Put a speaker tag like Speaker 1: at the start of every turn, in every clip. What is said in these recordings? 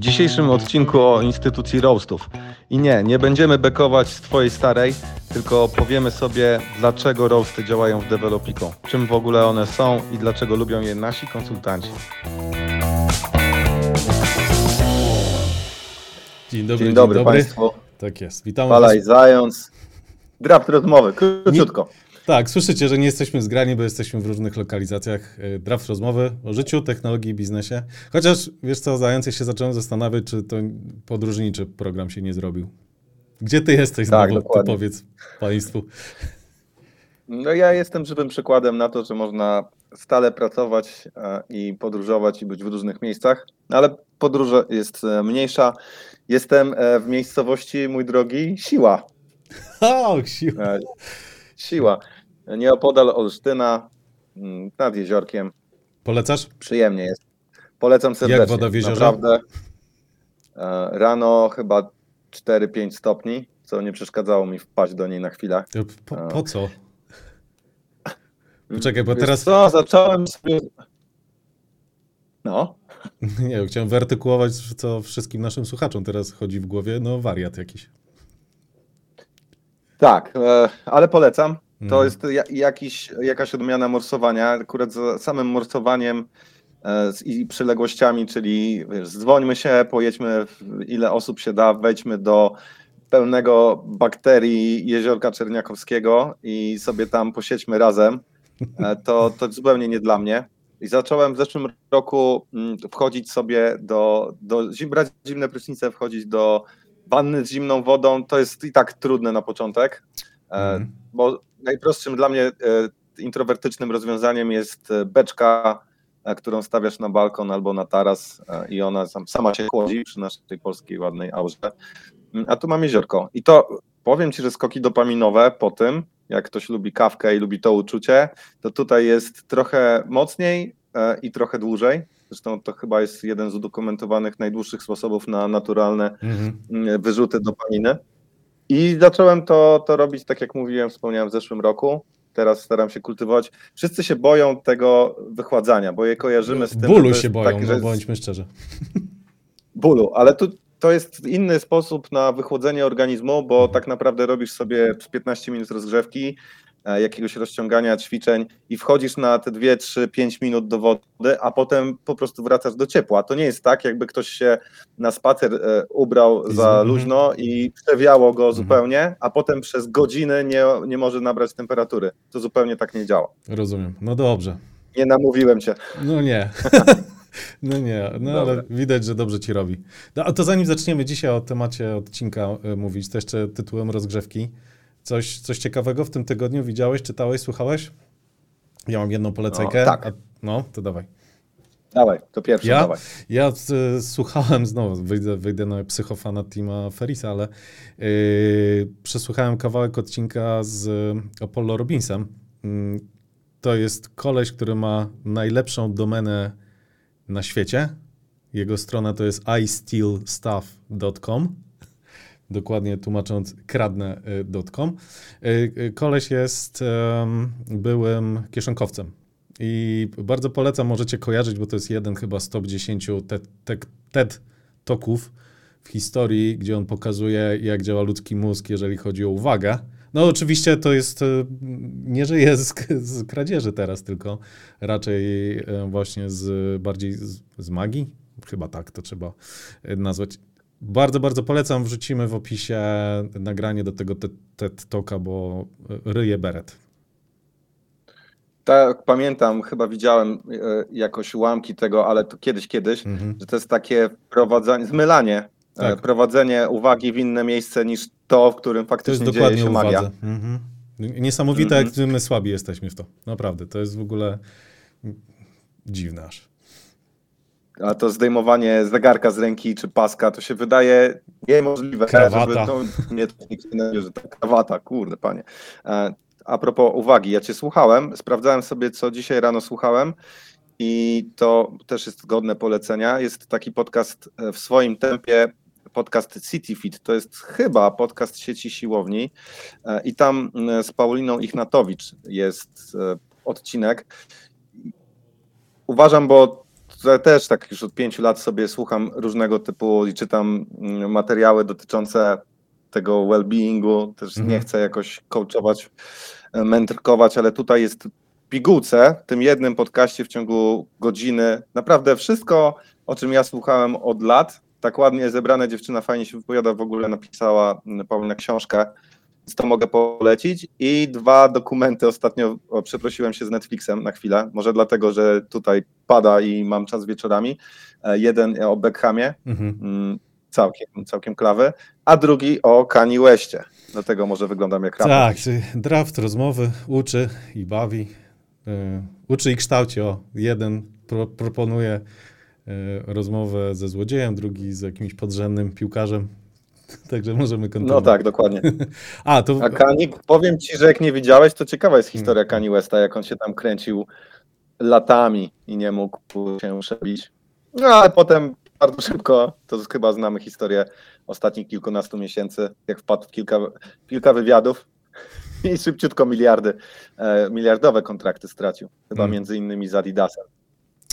Speaker 1: W dzisiejszym odcinku o instytucji roastów. I nie, nie będziemy bekować z twojej starej, tylko powiemy sobie, dlaczego roasty działają w Developico, czym w ogóle one są i dlaczego lubią je nasi konsultanci.
Speaker 2: Dzień dobry,
Speaker 3: Dzień dobry, Państwu.
Speaker 2: Tak jest, witamy
Speaker 3: Fala i zając. Draft rozmowy, króciutko.
Speaker 2: Tak, słyszycie, że nie jesteśmy zgrani, bo jesteśmy w różnych lokalizacjach. E, Draft rozmowy o życiu, technologii i biznesie. Chociaż, wiesz co, zając, się zacząłem zastanawiać, czy to podróżniczy program się nie zrobił. Gdzie ty jesteś
Speaker 3: Tak,
Speaker 2: znowu, to
Speaker 3: dokładnie.
Speaker 2: powiedz Państwu.
Speaker 3: No ja jestem żywym przykładem na to, że można stale pracować e, i podróżować i być w różnych miejscach, ale podróż jest e, mniejsza. Jestem w miejscowości, mój drogi, Siła.
Speaker 2: O, siła.
Speaker 3: Siła. Nieopodal Olsztyna, mm, nad jeziorkiem.
Speaker 2: Polecasz?
Speaker 3: Przyjemnie jest. Polecam serdecznie.
Speaker 2: woda w jeziorze?
Speaker 3: Naprawdę. E, Rano chyba 4-5 stopni, co nie przeszkadzało mi wpaść do niej na chwilę.
Speaker 2: E, Po,
Speaker 3: A.
Speaker 2: po co? Poczekaj, bo
Speaker 3: Wiesz
Speaker 2: teraz
Speaker 3: co, zacząłem sobie... No,
Speaker 2: nie wiem, chciałem wyartykułować, co wszystkim naszym słuchaczom teraz chodzi w głowie. No, wariat jakiś.
Speaker 3: tak, e, ale polecam. To
Speaker 2: Mhm.
Speaker 3: jest ja, jakiś, jakaś odmiana morsowania. Akurat z samym morsowaniem e, i przyległościami, czyli wiesz, dzwońmy się, pojedźmy ile osób się da, wejdźmy do pełnego bakterii jeziorka Czerniakowskiego i sobie tam posiedźmy razem. E, To, to zupełnie nie dla mnie. I zacząłem w zeszłym roku mm, wchodzić sobie do, do brać zimne prysznice, wchodzić do wanny z zimną wodą. To jest i tak trudne na początek. E,
Speaker 2: Mhm.
Speaker 3: bo najprostszym dla mnie e, introwertycznym rozwiązaniem jest e, beczka, e, którą stawiasz na balkon albo na taras i ona sam, sama się chłodzi przy naszej polskiej ładnej aurze. Mm, A tu mam jeziorko. I to powiem Ci, że skoki dopaminowe po tym, jak ktoś lubi kawkę i lubi to uczucie, to tutaj jest trochę mocniej i trochę dłużej. Zresztą to chyba jest jeden z udokumentowanych najdłuższych sposobów na naturalne
Speaker 2: Mhm.
Speaker 3: mm, wyrzuty dopaminy. I zacząłem to, to robić, tak jak mówiłem, wspomniałem w zeszłym roku. Teraz staram się kultywować. Wszyscy się boją tego wychładzania, bo je kojarzymy z tym.
Speaker 2: Bólu się boją,
Speaker 3: taki,
Speaker 2: no
Speaker 3: jest
Speaker 2: bądźmy szczerzy.
Speaker 3: Bólu, ale tu to jest inny sposób na wychłodzenie organizmu, bo tak naprawdę robisz sobie 15 minut rozgrzewki, jakiegoś rozciągania, ćwiczeń i wchodzisz na te 2, 3, 5 minut do wody, a potem po prostu wracasz do ciepła. To nie jest tak, jakby ktoś się na spacer e, ubrał za
Speaker 2: mhm.
Speaker 3: luźno i przewiało go zupełnie, a potem przez godziny nie, nie może nabrać temperatury. To zupełnie tak nie działa.
Speaker 2: Rozumiem. No dobrze.
Speaker 3: Nie namówiłem cię.
Speaker 2: No nie. No nie, no
Speaker 3: Dobra.
Speaker 2: ale widać, że dobrze ci robi. No, a to zanim zaczniemy dzisiaj o temacie odcinka y, mówić, to jeszcze tytułem rozgrzewki. Coś, coś ciekawego w tym tygodniu widziałeś, czytałeś, słuchałeś? Ja mam jedną polecajkę.
Speaker 3: No, tak.
Speaker 2: A, no, to dawaj.
Speaker 3: Dawaj, to pierwsze,
Speaker 2: Ja?
Speaker 3: dawaj.
Speaker 2: Ja y, słuchałem znowu, wyjdę, wyjdę na psychofana Tima Ferisa, ale yy, przesłuchałem kawałek odcinka z y, Apollo Robinsem. Mm, to jest koleś, który ma najlepszą domenę na świecie. Jego strona to jest istealstuff.com. Dokładnie tłumacząc kradnę.com. Y, y, Koleś jest byłym kieszonkowcem. I bardzo polecam, możecie kojarzyć, bo to jest jeden chyba z top 10 TED, TED, Talków w historii, gdzie on pokazuje, jak działa ludzki mózg, jeżeli chodzi o uwagę. No oczywiście to jest, nie żyje z, z kradzieży teraz, tylko raczej właśnie z bardziej z, z magii, chyba tak to trzeba nazwać. Bardzo, bardzo polecam, wrzucimy w opisie nagranie do tego TED, Talka, bo e, ryje beret.
Speaker 3: Tak, pamiętam, chyba widziałem e, jakoś ułamki tego, ale to kiedyś, kiedyś,
Speaker 2: Mhm.
Speaker 3: że to jest takie prowadzenie, zmylanie, e,
Speaker 2: Tak.
Speaker 3: prowadzenie uwagi w inne miejsce niż to, w którym
Speaker 2: To jest
Speaker 3: faktycznie dzieje się magia.
Speaker 2: uwadze. Mhm. Niesamowite,
Speaker 3: Mhm.
Speaker 2: jak my słabi jesteśmy w to. Naprawdę, to jest w ogóle dziwne aż.
Speaker 3: A to zdejmowanie zegarka z ręki czy paska, to się wydaje niemożliwe.
Speaker 2: Krawata.
Speaker 3: Żeby to, nie, to nikt nie że ta krawata, kurde panie. E, A propos uwagi, ja cię słuchałem, sprawdzałem sobie, co dzisiaj rano słuchałem i to też jest godne polecenia. Jest taki podcast e, w swoim tempie, podcast CityFit. To jest chyba podcast sieci siłowni e, i tam z Pauliną Ichnatowicz jest odcinek. Uważam, bo też tak już od pięciu lat sobie słucham różnego typu i czytam mm, materiały dotyczące tego well-beingu, też
Speaker 2: Mhm.
Speaker 3: nie chcę jakoś coachować, e, mentorkować, ale tutaj jest pigułce, w tym jednym podcaście w ciągu godziny, naprawdę wszystko, o czym ja słuchałem od lat, tak ładnie zebrane, dziewczyna fajnie się wypowiada, w ogóle napisała mm, Paulina książkę, to mogę polecić i dwa dokumenty ostatnio, o, przeprosiłem się z Netflixem na chwilę, może dlatego, że tutaj pada i mam czas wieczorami, E, jeden o Beckhamie,
Speaker 2: Mhm.
Speaker 3: mm, całkiem, całkiem klawy, a drugi o Kanye Westie, dlatego może wyglądam jak raper.
Speaker 2: Tak, czyli draft rozmowy uczy i bawi. y, uczy i kształci. O, jeden pro, proponuje y, rozmowę ze złodziejem, drugi z jakimś podrzędnym piłkarzem. Także możemy
Speaker 3: No
Speaker 2: kontynuować.
Speaker 3: tak, dokładnie.
Speaker 2: A, to
Speaker 3: A Kanye, powiem ci, że jak nie widziałeś, to ciekawa jest historia Kanye Westa, jak on się tam kręcił latami i nie mógł się przebić. No ale potem bardzo szybko, to chyba znamy historię ostatnich kilkunastu miesięcy, jak wpadł w kilka, kilka wywiadów i szybciutko miliardy, e, miliardowe kontrakty stracił. Chyba
Speaker 2: Mm.
Speaker 3: między innymi z Adidasem.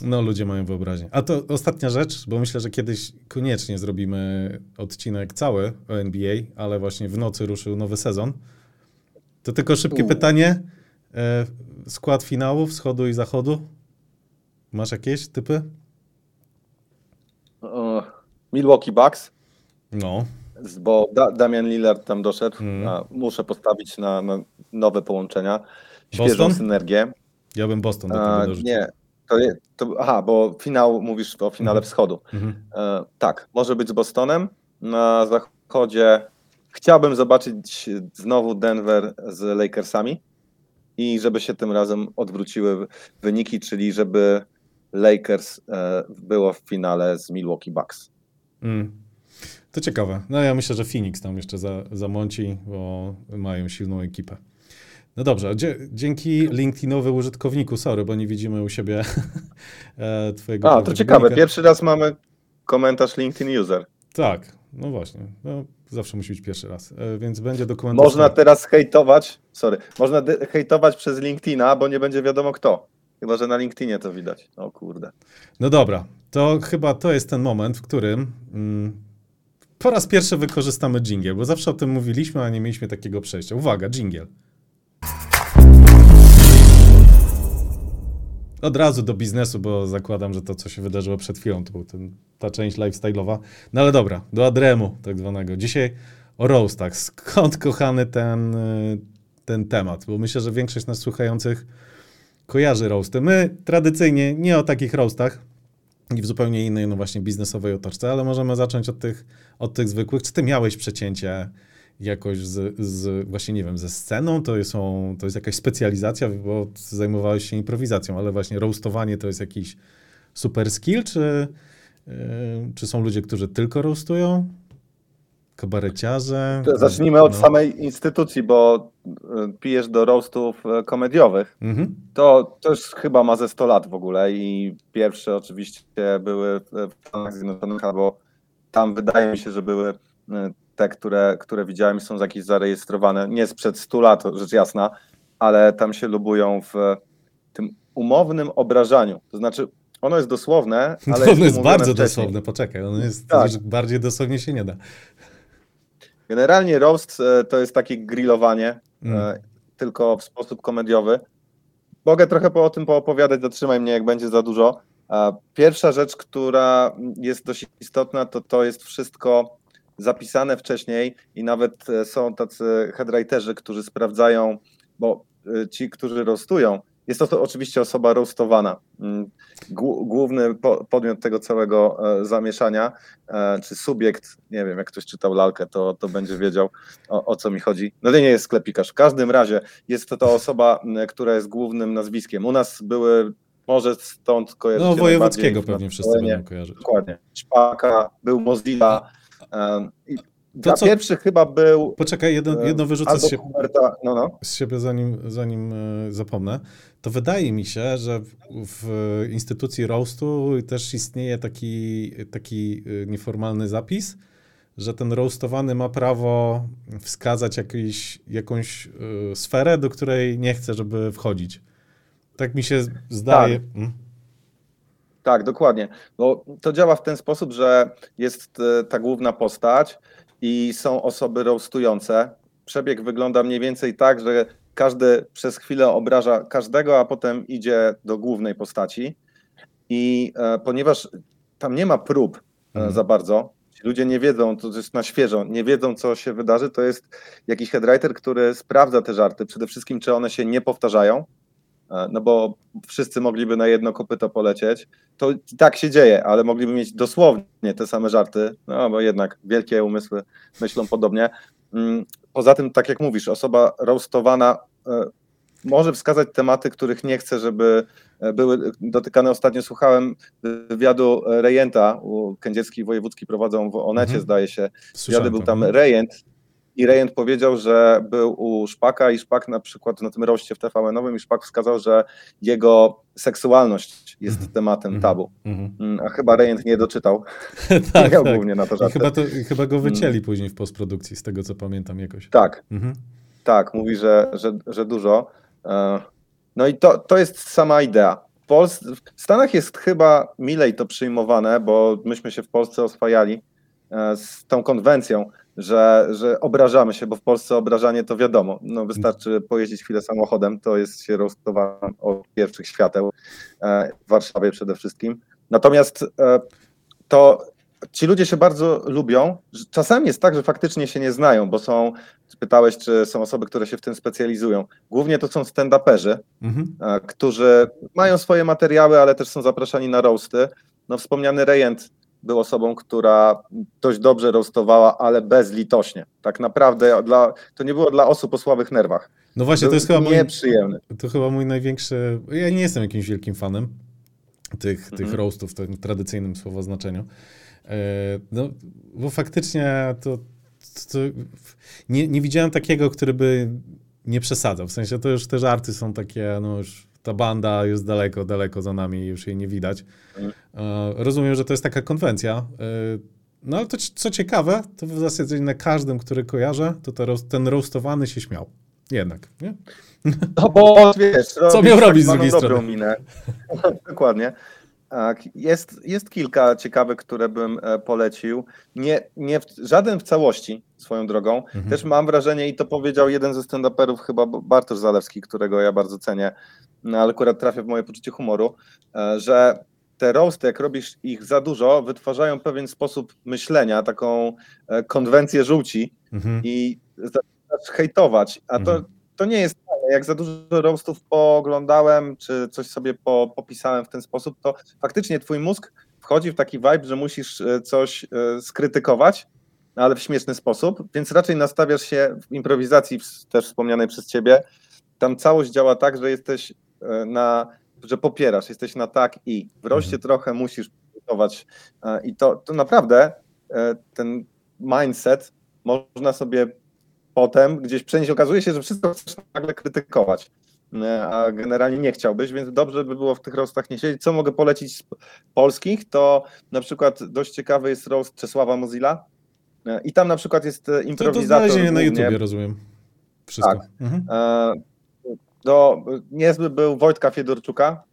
Speaker 2: No, ludzie mają wyobraźnię. A to ostatnia rzecz, bo myślę, że kiedyś koniecznie zrobimy odcinek cały o NBA, ale właśnie w nocy ruszył nowy sezon. To tylko szybkie
Speaker 3: U.
Speaker 2: pytanie. E, skład finału wschodu i zachodu? Masz jakieś typy?
Speaker 3: O, Milwaukee Bucks,
Speaker 2: No.
Speaker 3: bo da, Damian Lillard tam doszedł.
Speaker 2: Mm.
Speaker 3: A, muszę postawić na, na nowe połączenia, świeżą
Speaker 2: Boston?
Speaker 3: synergię.
Speaker 2: Ja bym Boston do tego dorzucił.
Speaker 3: nie, to, to, aha, bo finał, mówisz o finale
Speaker 2: Mhm.
Speaker 3: wschodu.
Speaker 2: Mhm.
Speaker 3: E, tak, może być z Bostonem. Na zachodzie chciałbym zobaczyć znowu Denver z Lakersami i żeby się tym razem odwróciły wyniki, czyli żeby Lakers e, było w finale z Milwaukee Bucks.
Speaker 2: Mm. To ciekawe. No ja myślę, że Phoenix tam jeszcze za, zamąci, bo mają silną ekipę. No dobrze, dzięki LinkedInowy użytkowniku, sorry, bo nie widzimy u siebie e, twojego
Speaker 3: A, to ciekawe, pierwszy raz mamy komentarz LinkedIn User.
Speaker 2: Tak, no właśnie. No, zawsze musi być pierwszy raz. E, więc będzie dokument.
Speaker 3: Można teraz hejtować, sorry, można hejtować przez LinkedIna, bo nie będzie wiadomo kto. Chyba, że na LinkedInie to widać. O kurde.
Speaker 2: No dobra, to chyba to jest ten moment, w którym mm, po raz pierwszy wykorzystamy jingle, bo zawsze o tym mówiliśmy, a nie mieliśmy takiego przejścia. Uwaga, jingle. Od razu do biznesu, bo zakładam, że to, co się wydarzyło przed chwilą, to był ten, ta część lifestyle'owa. No ale dobra, do Adremu tak zwanego. Dzisiaj o roastach. Skąd, kochany, ten, y, ten temat? Bo myślę, że większość nas słuchających kojarzy roasty. My tradycyjnie nie o takich roastach i w zupełnie innej, no właśnie biznesowej otoczce, ale możemy zacząć od tych, od tych zwykłych. Czy ty miałeś przecięcie jakoś z, z właśnie, nie wiem, ze sceną? To, są, to jest jakaś specjalizacja, bo zajmowałeś się improwizacją, ale właśnie roastowanie to jest jakiś super skill, czy, yy, czy są ludzie, którzy tylko roastują? Kabareciarze?
Speaker 3: Zacznijmy od
Speaker 2: No.
Speaker 3: samej instytucji, bo y, pijesz do roastów y, komediowych.
Speaker 2: Mhm.
Speaker 3: To, już chyba ma ze 100 lat w ogóle i pierwsze oczywiście były w Stanach Zjednoczonych, albo tam wydaje mi się, że były y, te, które, które widziałem są jakieś zarejestrowane, nie sprzed 100 lat, rzecz jasna, ale tam się lubują w tym umownym obrażaniu. To znaczy, ono jest dosłowne, ale
Speaker 2: ono jest bardzo
Speaker 3: wcześniej.
Speaker 2: dosłowne, poczekaj, ono jest
Speaker 3: Tak.
Speaker 2: już bardziej dosłownie się nie da.
Speaker 3: Generalnie roast e, to jest takie grillowanie,
Speaker 2: Mm.
Speaker 3: e, tylko w sposób komediowy. Mogę trochę po, o tym poopowiadać, zatrzymaj mnie, jak będzie za dużo. A Pierwsza rzecz, która jest dość istotna, to to jest wszystko zapisane wcześniej i nawet e, są tacy headwriterzy, którzy sprawdzają, bo e, ci, którzy roastują, jest to, to oczywiście osoba roastowana. Mm, głó- Główny po- podmiot tego całego e, zamieszania, czy subiekt, nie wiem, jak ktoś czytał lalkę, to, to będzie wiedział o, o co mi chodzi. No to nie jest sklepikarz. W każdym razie jest to ta osoba, która jest głównym nazwiskiem. U nas były, może stąd kojarzycie
Speaker 2: No, wojewódzkiego pewnie wszyscy będą kojarzyć.
Speaker 3: Dokładnie. Szpaka, był Mozilla. I
Speaker 2: To co-
Speaker 3: pierwszy chyba był
Speaker 2: Poczekaj, jedno,
Speaker 3: e,
Speaker 2: jedno wyrzucę z siebie,
Speaker 3: Huberta, no no.
Speaker 2: z siebie zanim, zanim e, zapomnę. To wydaje mi się, że w, w instytucji roastu też istnieje taki, taki e, nieformalny zapis, że ten roastowany ma prawo wskazać jakiś, jakąś sferę, do której nie chce, żeby wchodzić. Tak mi się zdaje. Mm.
Speaker 3: Tak, dokładnie. Bo to działa w ten sposób, że jest e, ta główna postać i są osoby roastujące. Przebieg wygląda mniej więcej tak, że każdy przez chwilę obraża każdego, a potem idzie do głównej postaci. I e, ponieważ tam nie ma prób e,
Speaker 2: Mhm.
Speaker 3: za bardzo, ludzie nie wiedzą, to jest na świeżo, nie wiedzą, co się wydarzy, to jest jakiś headwriter, który sprawdza te żarty, przede wszystkim, czy one się nie powtarzają, no bo wszyscy mogliby na jedno kopyto polecieć. To i tak się dzieje, ale mogliby mieć dosłownie te same żarty, no bo jednak wielkie umysły myślą podobnie. Mm, Poza tym, tak jak mówisz, osoba roastowana e, może wskazać tematy, których nie chce, żeby e, były dotykane. Ostatnio słuchałem wywiadu Rejenta, Kędzierski Wojewódzki prowadzą w Onecie,
Speaker 2: Mhm.
Speaker 3: zdaje się. Wywiady był tam Rejent i Rejent powiedział, że był u Szpaka i Szpak na przykład na tym roście w TVN-owym i Szpak wskazał, że jego seksualność jest
Speaker 2: Mhm.
Speaker 3: tematem
Speaker 2: Mhm.
Speaker 3: tabu.
Speaker 2: Mhm.
Speaker 3: Mm, A chyba Rejent nie doczytał.
Speaker 2: tak,
Speaker 3: Miał
Speaker 2: tak.
Speaker 3: głównie na to żarty.
Speaker 2: chyba, to, chyba go wycięli później w postprodukcji, z tego co pamiętam jakoś.
Speaker 3: Tak, tak, mówi, że, że, że dużo. E, No i to, to jest sama idea. W, Pols- w Stanach jest chyba milej to przyjmowane, bo myśmy się w Polsce oswajali e, z tą konwencją, że, że obrażamy się, bo w Polsce obrażanie to wiadomo. No wystarczy pojeździć chwilę samochodem, to jest się roastowane od pierwszych świateł e, w Warszawie przede wszystkim. Natomiast e, to ci ludzie się bardzo lubią. Czasami jest tak, że faktycznie się nie znają, bo są, pytałeś, czy są osoby, które się w tym specjalizują. Głównie to są stand-uperzy,
Speaker 2: Mhm.
Speaker 3: e, którzy mają swoje materiały, ale też są zapraszani na roasty. No wspomniany Rejent był osobą, która dość dobrze roastowała, ale bezlitośnie. Tak naprawdę dla, to nie było dla osób o słabych nerwach.
Speaker 2: No właśnie, to jest chyba mój,
Speaker 3: nieprzyjemny.
Speaker 2: to chyba mój największy. Ja nie jestem jakimś wielkim fanem tych, tych
Speaker 3: Mhm.
Speaker 2: roastów w tym tradycyjnym słowoznaczeniu. E, No, bo faktycznie to, to nie, nie widziałem takiego, który by nie przesadzał. W sensie to już te żarty są takie, no już ta banda jest daleko, daleko za nami, już jej nie widać.
Speaker 3: Mhm.
Speaker 2: E, Rozumiem, że to jest taka konwencja. E, No ale to co ciekawe, to w zasadzie na każdym, który kojarzę, to te ten roastowany się śmiał. Jednak, nie?
Speaker 3: No bo wiesz,
Speaker 2: Co miał
Speaker 3: tak
Speaker 2: robić z
Speaker 3: zwaną
Speaker 2: drugiej
Speaker 3: dobrą
Speaker 2: strony?
Speaker 3: Minę. Dokładnie. Tak, jest, jest kilka ciekawych, które bym e, polecił. Nie, nie w, żaden w całości swoją drogą.
Speaker 2: Mhm.
Speaker 3: Też mam wrażenie, i to powiedział jeden ze stand-uperów, chyba Bartosz Zalewski, którego ja bardzo cenię, no, ale akurat trafia w moje poczucie humoru, e, że te roasty, jak robisz ich za dużo, wytwarzają pewien sposób myślenia, taką e, konwencję żółci,
Speaker 2: Mhm.
Speaker 3: i zaczynasz hejtować, a to,
Speaker 2: Mhm.
Speaker 3: to nie jest. Jak za dużo roastów pooglądałem, czy coś sobie po, popisałem w ten sposób, to faktycznie twój mózg wchodzi w taki vibe, że musisz e, coś e, skrytykować, ale w śmieszny sposób, więc raczej nastawiasz się w improwizacji, też wspomnianej przez ciebie, tam całość działa tak, że jesteś e, na, że popierasz, jesteś na tak i w roście
Speaker 2: Mhm.
Speaker 3: trochę musisz e, i to, to naprawdę ten mindset można sobie potem gdzieś przenieść. Okazuje się, że wszystko chcesz nagle krytykować, e, a generalnie nie chciałbyś, więc dobrze by było w tych roastach nie siedzieć. Co mogę polecić z polskich, to na przykład dość ciekawy jest roast Czesława Mozilla e, i tam na przykład jest e,
Speaker 2: To, to
Speaker 3: improwizator
Speaker 2: na. YouTubie, rozumiem. Wszystko.
Speaker 3: Tak.
Speaker 2: Mhm.
Speaker 3: Do, niezły był Wojtka Fiedorczuka.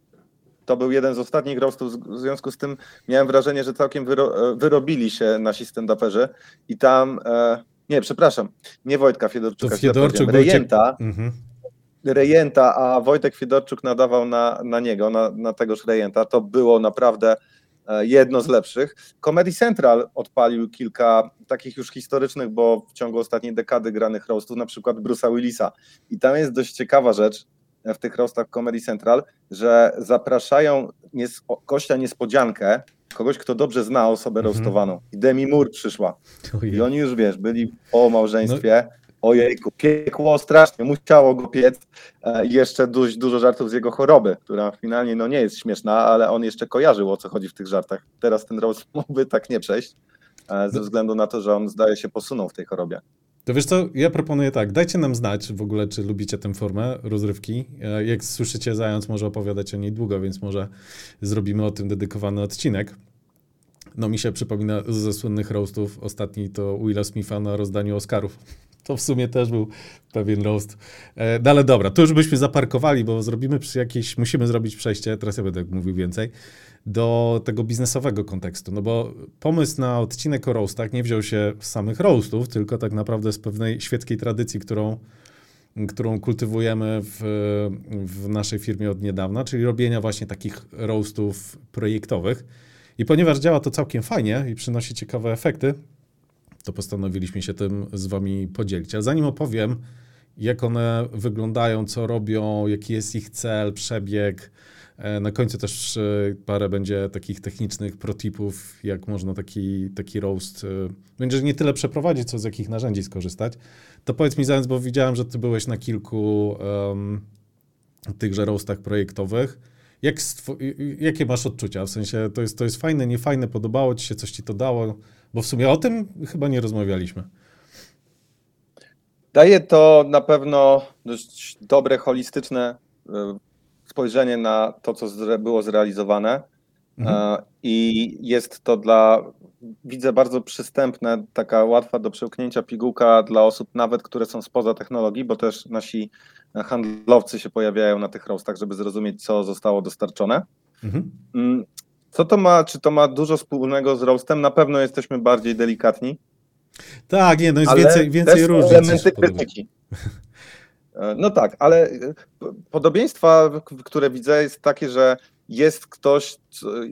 Speaker 3: To był jeden z ostatnich roastów, w związku z tym miałem wrażenie, że całkiem wyro, wyrobili się nasi stand-uperzy i tam, e, nie, przepraszam, nie Wojtka Fiedorczuka,
Speaker 2: To Fiedorczuk był
Speaker 3: Rejenta,
Speaker 2: Mhm.
Speaker 3: Rejenta, a Wojtek Fiedorczuk nadawał na, na niego, na, na tegoż Rejenta. To było naprawdę e, jedno z lepszych. Comedy Central odpalił kilka takich już historycznych, bo w ciągu ostatniej dekady granych roastów, na przykład Bruce'a Willisa. I tam jest dość ciekawa rzecz w tych roastach Comedy Central, że zapraszają nies- gościa niespodziankę, kogoś, kto dobrze zna osobę
Speaker 2: Mhm.
Speaker 3: roastowaną. I Demi Moore przyszła.
Speaker 2: Ojej.
Speaker 3: I oni już, wiesz, byli po małżeństwie. Ojejku, piekło strasznie, musiało go piec. E, I jeszcze dość dużo żartów z jego choroby, która finalnie no, nie jest śmieszna, ale on jeszcze kojarzył, o co chodzi w tych żartach. Teraz ten roast mógłby tak nie przejść, e, ze względu na to, że on zdaje się posunął w tej chorobie.
Speaker 2: To wiesz co, ja proponuję tak, dajcie nam znać w ogóle, czy lubicie tę formę rozrywki. E, Jak słyszycie, Zając może opowiadać o niej długo, więc może zrobimy o tym dedykowany odcinek. No mi się przypomina ze słynnych roastów ostatni to Willa Smitha na rozdaniu Oscarów. To w sumie też był pewien roast. E, no ale dobra, to już byśmy zaparkowali, bo zrobimy przy jakiejś, musimy zrobić przejście, teraz ja będę mówił więcej, do tego biznesowego kontekstu. No bo pomysł na odcinek o roastach nie wziął się z samych roastów, tylko tak naprawdę z pewnej świeckiej tradycji, którą którą kultywujemy w, w naszej firmie od niedawna, czyli robienia właśnie takich roastów projektowych. I ponieważ działa to całkiem fajnie i przynosi ciekawe efekty, to postanowiliśmy się tym z Wami podzielić. Ale zanim opowiem, jak one wyglądają, co robią, jaki jest ich cel, przebieg, e, na końcu też e, parę będzie takich technicznych protipów, jak można taki, taki roast, e, będzie nie tyle przeprowadzić, co z jakich narzędzi skorzystać. To powiedz mi, Zając, bo widziałem, że ty byłeś na kilku um, tychże roastach projektowych. Jak jakie masz odczucia? W sensie, to jest, to jest fajne, niefajne, podobało ci się, coś ci to dało? Bo w sumie o tym chyba nie rozmawialiśmy.
Speaker 3: Daje to na pewno dość dobre, holistyczne e, spojrzenie na to, co było zrealizowane. Mhm. E, I jest to dla, widzę, bardzo przystępne, taka łatwa do przełknięcia pigułka dla osób, nawet które są spoza technologii, bo też nasi handlowcy się pojawiają na tych roastach, żeby zrozumieć, co zostało dostarczone. Mhm. Mm, co to ma, czy to ma dużo wspólnego z roastem? Na pewno jesteśmy bardziej delikatni.
Speaker 2: Tak, nie, no jest więcej, więcej różnic. elementy krytyki.
Speaker 3: E, no tak, ale e, podobieństwa, które widzę, jest takie, że jest ktoś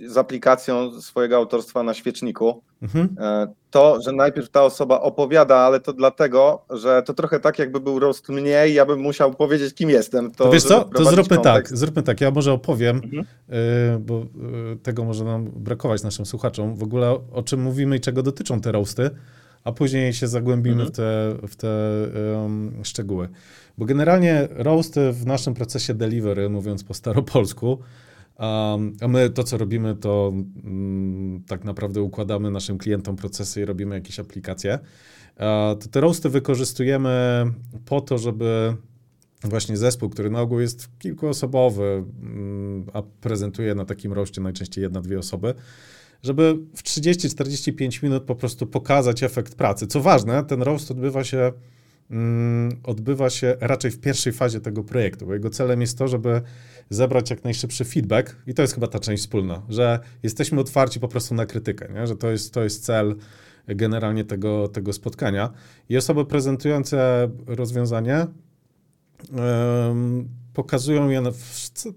Speaker 3: z aplikacją swojego autorstwa na świeczniku, mhm. E, to, że najpierw ta osoba opowiada, ale to dlatego, że to trochę tak, jakby był roast mniej, ja bym musiał powiedzieć, kim jestem.
Speaker 2: To, to wiesz co, to zróbmy kontekst. tak, zróbmy tak, ja może opowiem, mhm. y, bo y, tego może nam brakować naszym słuchaczom, w ogóle o czym mówimy i czego dotyczą te roasty, a później się zagłębimy mhm. w te, w te um, szczegóły. Bo generalnie roasty w naszym procesie delivery, mówiąc po staropolsku, a my to, co robimy, to mm, tak naprawdę układamy naszym klientom procesy i robimy jakieś aplikacje. To te roasty wykorzystujemy po to, żeby właśnie zespół, który na ogół jest kilkuosobowy, mm, a prezentuje na takim roście najczęściej jedna, dwie osoby, żeby w 30-45 minut po prostu pokazać efekt pracy. Co ważne, ten roast odbywa się odbywa się raczej w pierwszej fazie tego projektu, bo jego celem jest to, żeby zebrać jak najszybszy feedback i to jest chyba ta część wspólna, że jesteśmy otwarci po prostu na krytykę, nie? że to jest, to jest cel generalnie tego, tego spotkania. I osoby prezentujące rozwiązanie pokazują je,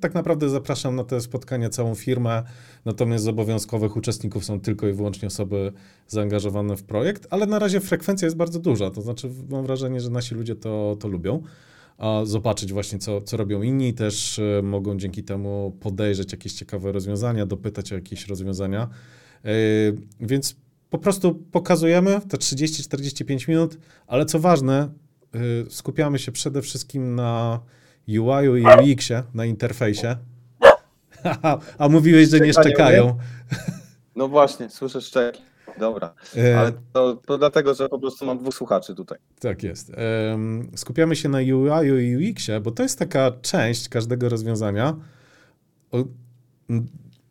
Speaker 2: tak naprawdę zapraszam na te spotkania całą firmę, natomiast z obowiązkowych uczestników są tylko i wyłącznie osoby zaangażowane w projekt, ale na razie frekwencja jest bardzo duża, to znaczy mam wrażenie, że nasi ludzie to, to lubią. A zobaczyć właśnie, co, co robią inni, też e, mogą dzięki temu podejrzeć jakieś ciekawe rozwiązania, dopytać o jakieś rozwiązania. Yy, więc po prostu pokazujemy te 30-45 minut, ale co ważne, yy, skupiamy się przede wszystkim na UI-u i UX-ie, na interfejsie. A mówiłeś, że nie szczekają.
Speaker 3: No właśnie, słyszę szczeki. Dobra, e, ale to, to, dlatego, że po prostu mam dwóch słuchaczy tutaj.
Speaker 2: Tak jest. Skupiamy się na UI i UX-ie, bo to jest taka część każdego rozwiązania,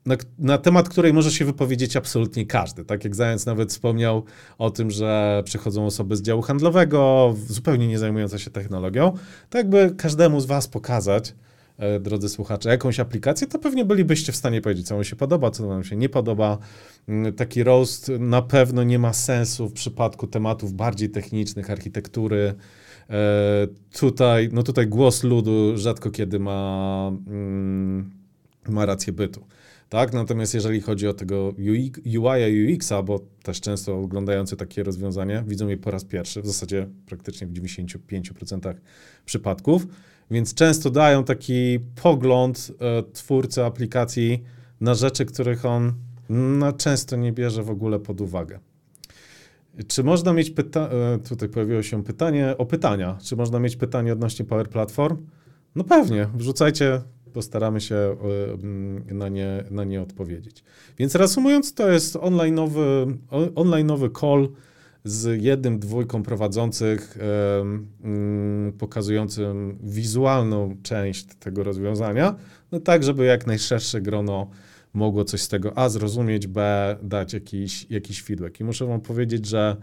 Speaker 2: na, na, temat której może się wypowiedzieć absolutnie każdy. Tak jak Zając nawet wspomniał o tym, że przychodzą osoby z działu handlowego, zupełnie nie zajmujące się technologią, to jakby każdemu z Was pokazać, e, drodzy słuchacze, jakąś aplikację, to pewnie bylibyście w stanie powiedzieć, co Wam się podoba, co Wam się nie podoba. Mm, taki roast na pewno nie ma sensu w przypadku tematów bardziej technicznych, architektury. E, tutaj, no tutaj głos ludu rzadko kiedy ma, mm, ma rację bytu. Tak? Natomiast jeżeli chodzi o tego UI i UX-a, bo też często oglądający takie rozwiązania widzą je po raz pierwszy, w zasadzie praktycznie w 95% przypadków, więc często dają taki pogląd e, twórcy aplikacji na rzeczy, których on no, często nie bierze w ogóle pod uwagę. Czy można mieć pytanie, tutaj pojawiło się pytanie o pytania, czy można mieć pytanie odnośnie Power Platform? No pewnie, wrzucajcie postaramy się e, mm, na nie, na nie odpowiedzieć. Więc reasumując, to jest online'owy, online'owy call z jednym, dwójką prowadzących, mm, pokazującym wizualną część tego rozwiązania, no tak, żeby jak najszersze grono mogło coś z tego A zrozumieć, B dać jakiś, jakiś feedback. I muszę Wam powiedzieć, że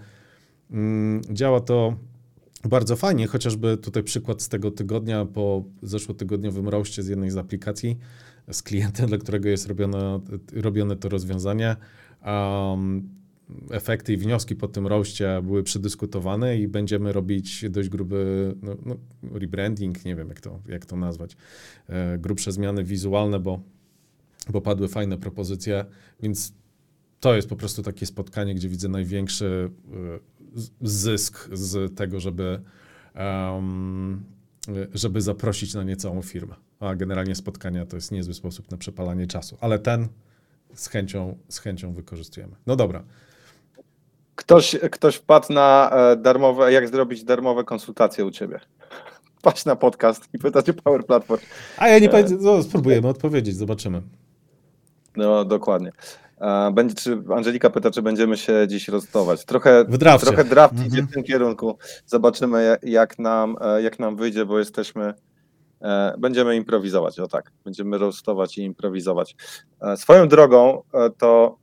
Speaker 2: mm, działa to bardzo fajnie, chociażby tutaj przykład z tego tygodnia po zeszłotygodniowym roście z jednej z aplikacji z klientem, dla którego jest robione, robione to rozwiązanie. Um, efekty i wnioski po tym roście były przedyskutowane i będziemy robić dość gruby no, no, rebranding, nie wiem jak to, jak to nazwać, e, grubsze zmiany wizualne, bo, bo padły fajne propozycje, więc to jest po prostu takie spotkanie, gdzie widzę największy e, zysk z tego, żeby, um, żeby zaprosić na nie całą firmę. A generalnie spotkania to jest niezły sposób na przepalanie czasu, ale ten z chęcią, z chęcią wykorzystujemy. No dobra.
Speaker 3: Ktoś, ktoś wpadł na e, darmowe, jak zrobić darmowe konsultacje u ciebie. Patrz na podcast i pytać o Power Platform.
Speaker 2: A ja nie e... no, spróbujemy odpowiedzieć, zobaczymy.
Speaker 3: No, dokładnie. Będzie, czy Angelika pyta, czy będziemy się dziś rozstować. Trochę,
Speaker 2: w
Speaker 3: trochę draft mhm. idzie w tym kierunku. Zobaczymy, jak nam, e, jak nam wyjdzie, bo jesteśmy. E, będziemy improwizować, o tak. Będziemy rostować i improwizować. E, swoją drogą to,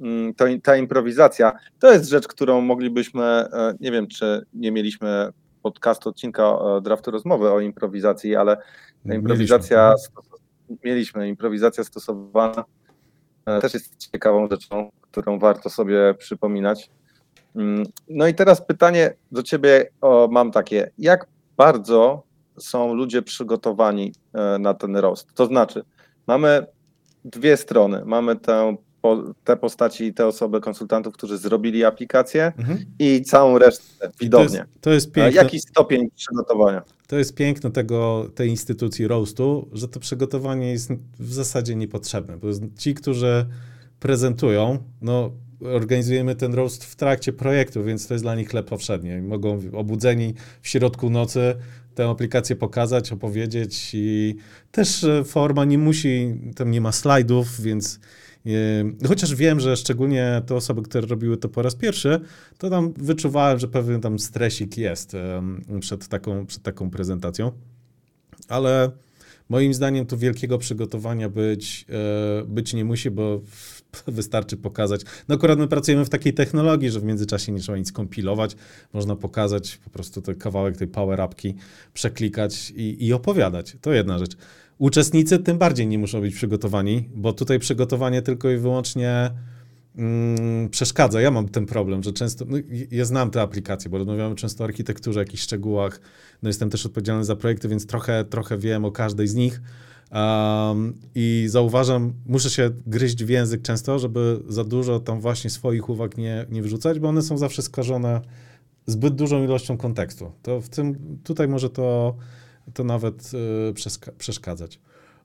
Speaker 3: mm, to ta improwizacja to jest rzecz, którą moglibyśmy. Nie wiem, czy nie mieliśmy podcastu, odcinka draftu rozmowy o improwizacji, ale improwizacja mieliśmy, mieliśmy improwizacja stosowana też jest ciekawą rzeczą, którą warto sobie przypominać. Mm, no i teraz pytanie do Ciebie o, mam takie. Jak bardzo są ludzie przygotowani e, na ten rost? To znaczy, mamy dwie strony. Mamy tę, te postaci i te osoby, konsultantów, którzy zrobili aplikację mhm. i całą resztę widownię. To jest,
Speaker 2: to jest piękne.
Speaker 3: Jaki stopień przygotowania?
Speaker 2: To jest piękno tego, tej instytucji roastu, że to przygotowanie jest w zasadzie niepotrzebne. Bo ci, którzy prezentują, no organizujemy ten roast w trakcie projektu, więc to jest dla nich chleb powszedni. Mogą obudzeni w środku nocy tę aplikację pokazać, opowiedzieć i też e, forma nie musi, tam nie ma slajdów, więc Chociaż wiem, że szczególnie te osoby, które robiły to po raz pierwszy, to tam wyczuwałem, że pewien tam stresik jest przed taką, przed taką prezentacją. Ale moim zdaniem tu wielkiego przygotowania być, e, być nie musi, bo wystarczy pokazać. No akurat my pracujemy w takiej technologii, że w międzyczasie nie trzeba nic kompilować. Można pokazać po prostu ten kawałek tej power upki, przeklikać i, i opowiadać. To jedna rzecz. Uczestnicy tym bardziej nie muszą być przygotowani, bo tutaj przygotowanie tylko i wyłącznie mm, przeszkadza. Ja mam ten problem, że często, no, ja znam te aplikacje, bo rozmawiamy często o architekturze, jakichś szczegółach. No jestem też odpowiedzialny za projekty, więc trochę, trochę wiem o każdej z nich. Um, I zauważam, muszę się gryźć w język często, żeby za dużo tam właśnie swoich uwag nie, nie wrzucać, bo one są zawsze skażone zbyt dużą ilością kontekstu. To w tym, tutaj może to to nawet y, przeszkadzać.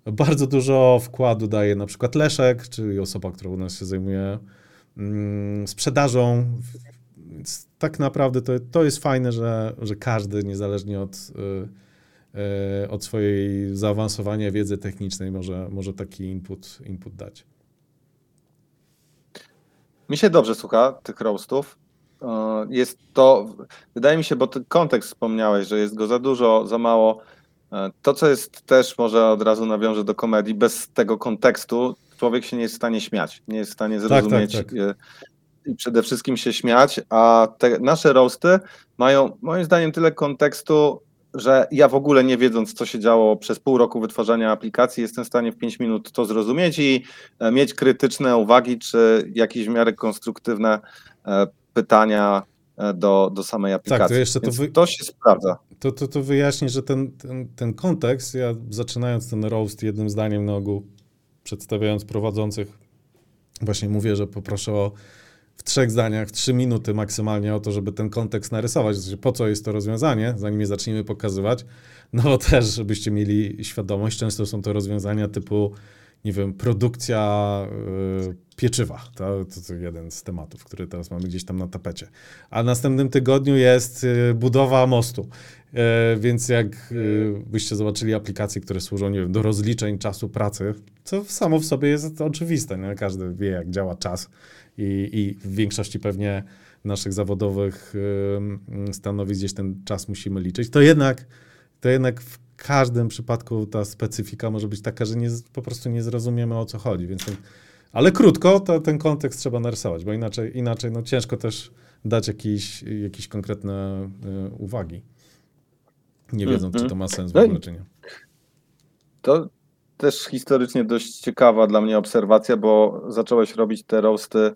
Speaker 2: Bardzo dużo wkładu daje na przykład Leszek, czyli osoba, która u nas się zajmuje mm, sprzedażą. Więc tak naprawdę to, to jest fajne, że, że każdy, niezależnie od, y, y, od swojej zaawansowania wiedzy technicznej, może, może taki input, input dać.
Speaker 3: Mi się dobrze słucha tych roastów. Jest to, wydaje mi się, bo ten kontekst wspomniałeś, że jest go za dużo, za mało. E, to, co jest też, może od razu nawiążę do komedii, bez tego kontekstu człowiek się nie jest w stanie śmiać, nie jest w stanie zrozumieć tak, tak, tak. i przede wszystkim się śmiać, a te nasze roasty mają moim zdaniem tyle kontekstu, że ja w ogóle nie wiedząc, co się działo przez pół roku wytwarzania aplikacji, jestem w stanie w 5 minut to zrozumieć i e, mieć krytyczne uwagi, czy jakieś w miarę konstruktywne pytania E, do, do samej aplikacji. Tak, to jeszcze to, wy... to się sprawdza.
Speaker 2: To, to, to wyjaśni, że ten, ten, ten kontekst, ja zaczynając ten roast jednym zdaniem na ogół, przedstawiając prowadzących, właśnie mówię, że poproszę o w trzech zdaniach, trzy minuty maksymalnie o to, żeby ten kontekst narysować, znaczy po co jest to rozwiązanie, zanim je zaczniemy pokazywać. No bo też, żebyście mieli świadomość, często są to rozwiązania typu nie wiem, produkcja y, pieczywa. To, to, jeden z tematów, który teraz mamy gdzieś tam na tapecie. A w następnym tygodniu jest y, budowa mostu. Y, więc jak byście zobaczyli aplikacje, które służą, nie wiem, do rozliczeń czasu pracy, co samo w sobie jest oczywiste. Nie? Każdy wie, jak działa czas i, i w większości pewnie naszych zawodowych stanowisk gdzieś ten czas musimy liczyć, to jednak, to jednak w każdym przypadku ta specyfika może być taka, że nie, po prostu nie zrozumiemy o co chodzi. Więc ten, ale krótko to ten kontekst trzeba narysować, bo inaczej, inaczej no ciężko też dać jakieś, jakieś konkretne y, uwagi. nie wiedząc, czy
Speaker 3: Mhm.
Speaker 2: to ma sens w
Speaker 3: No
Speaker 2: ogóle, czy nie.
Speaker 3: To też historycznie dość ciekawa dla mnie obserwacja, bo zacząłeś robić te roasty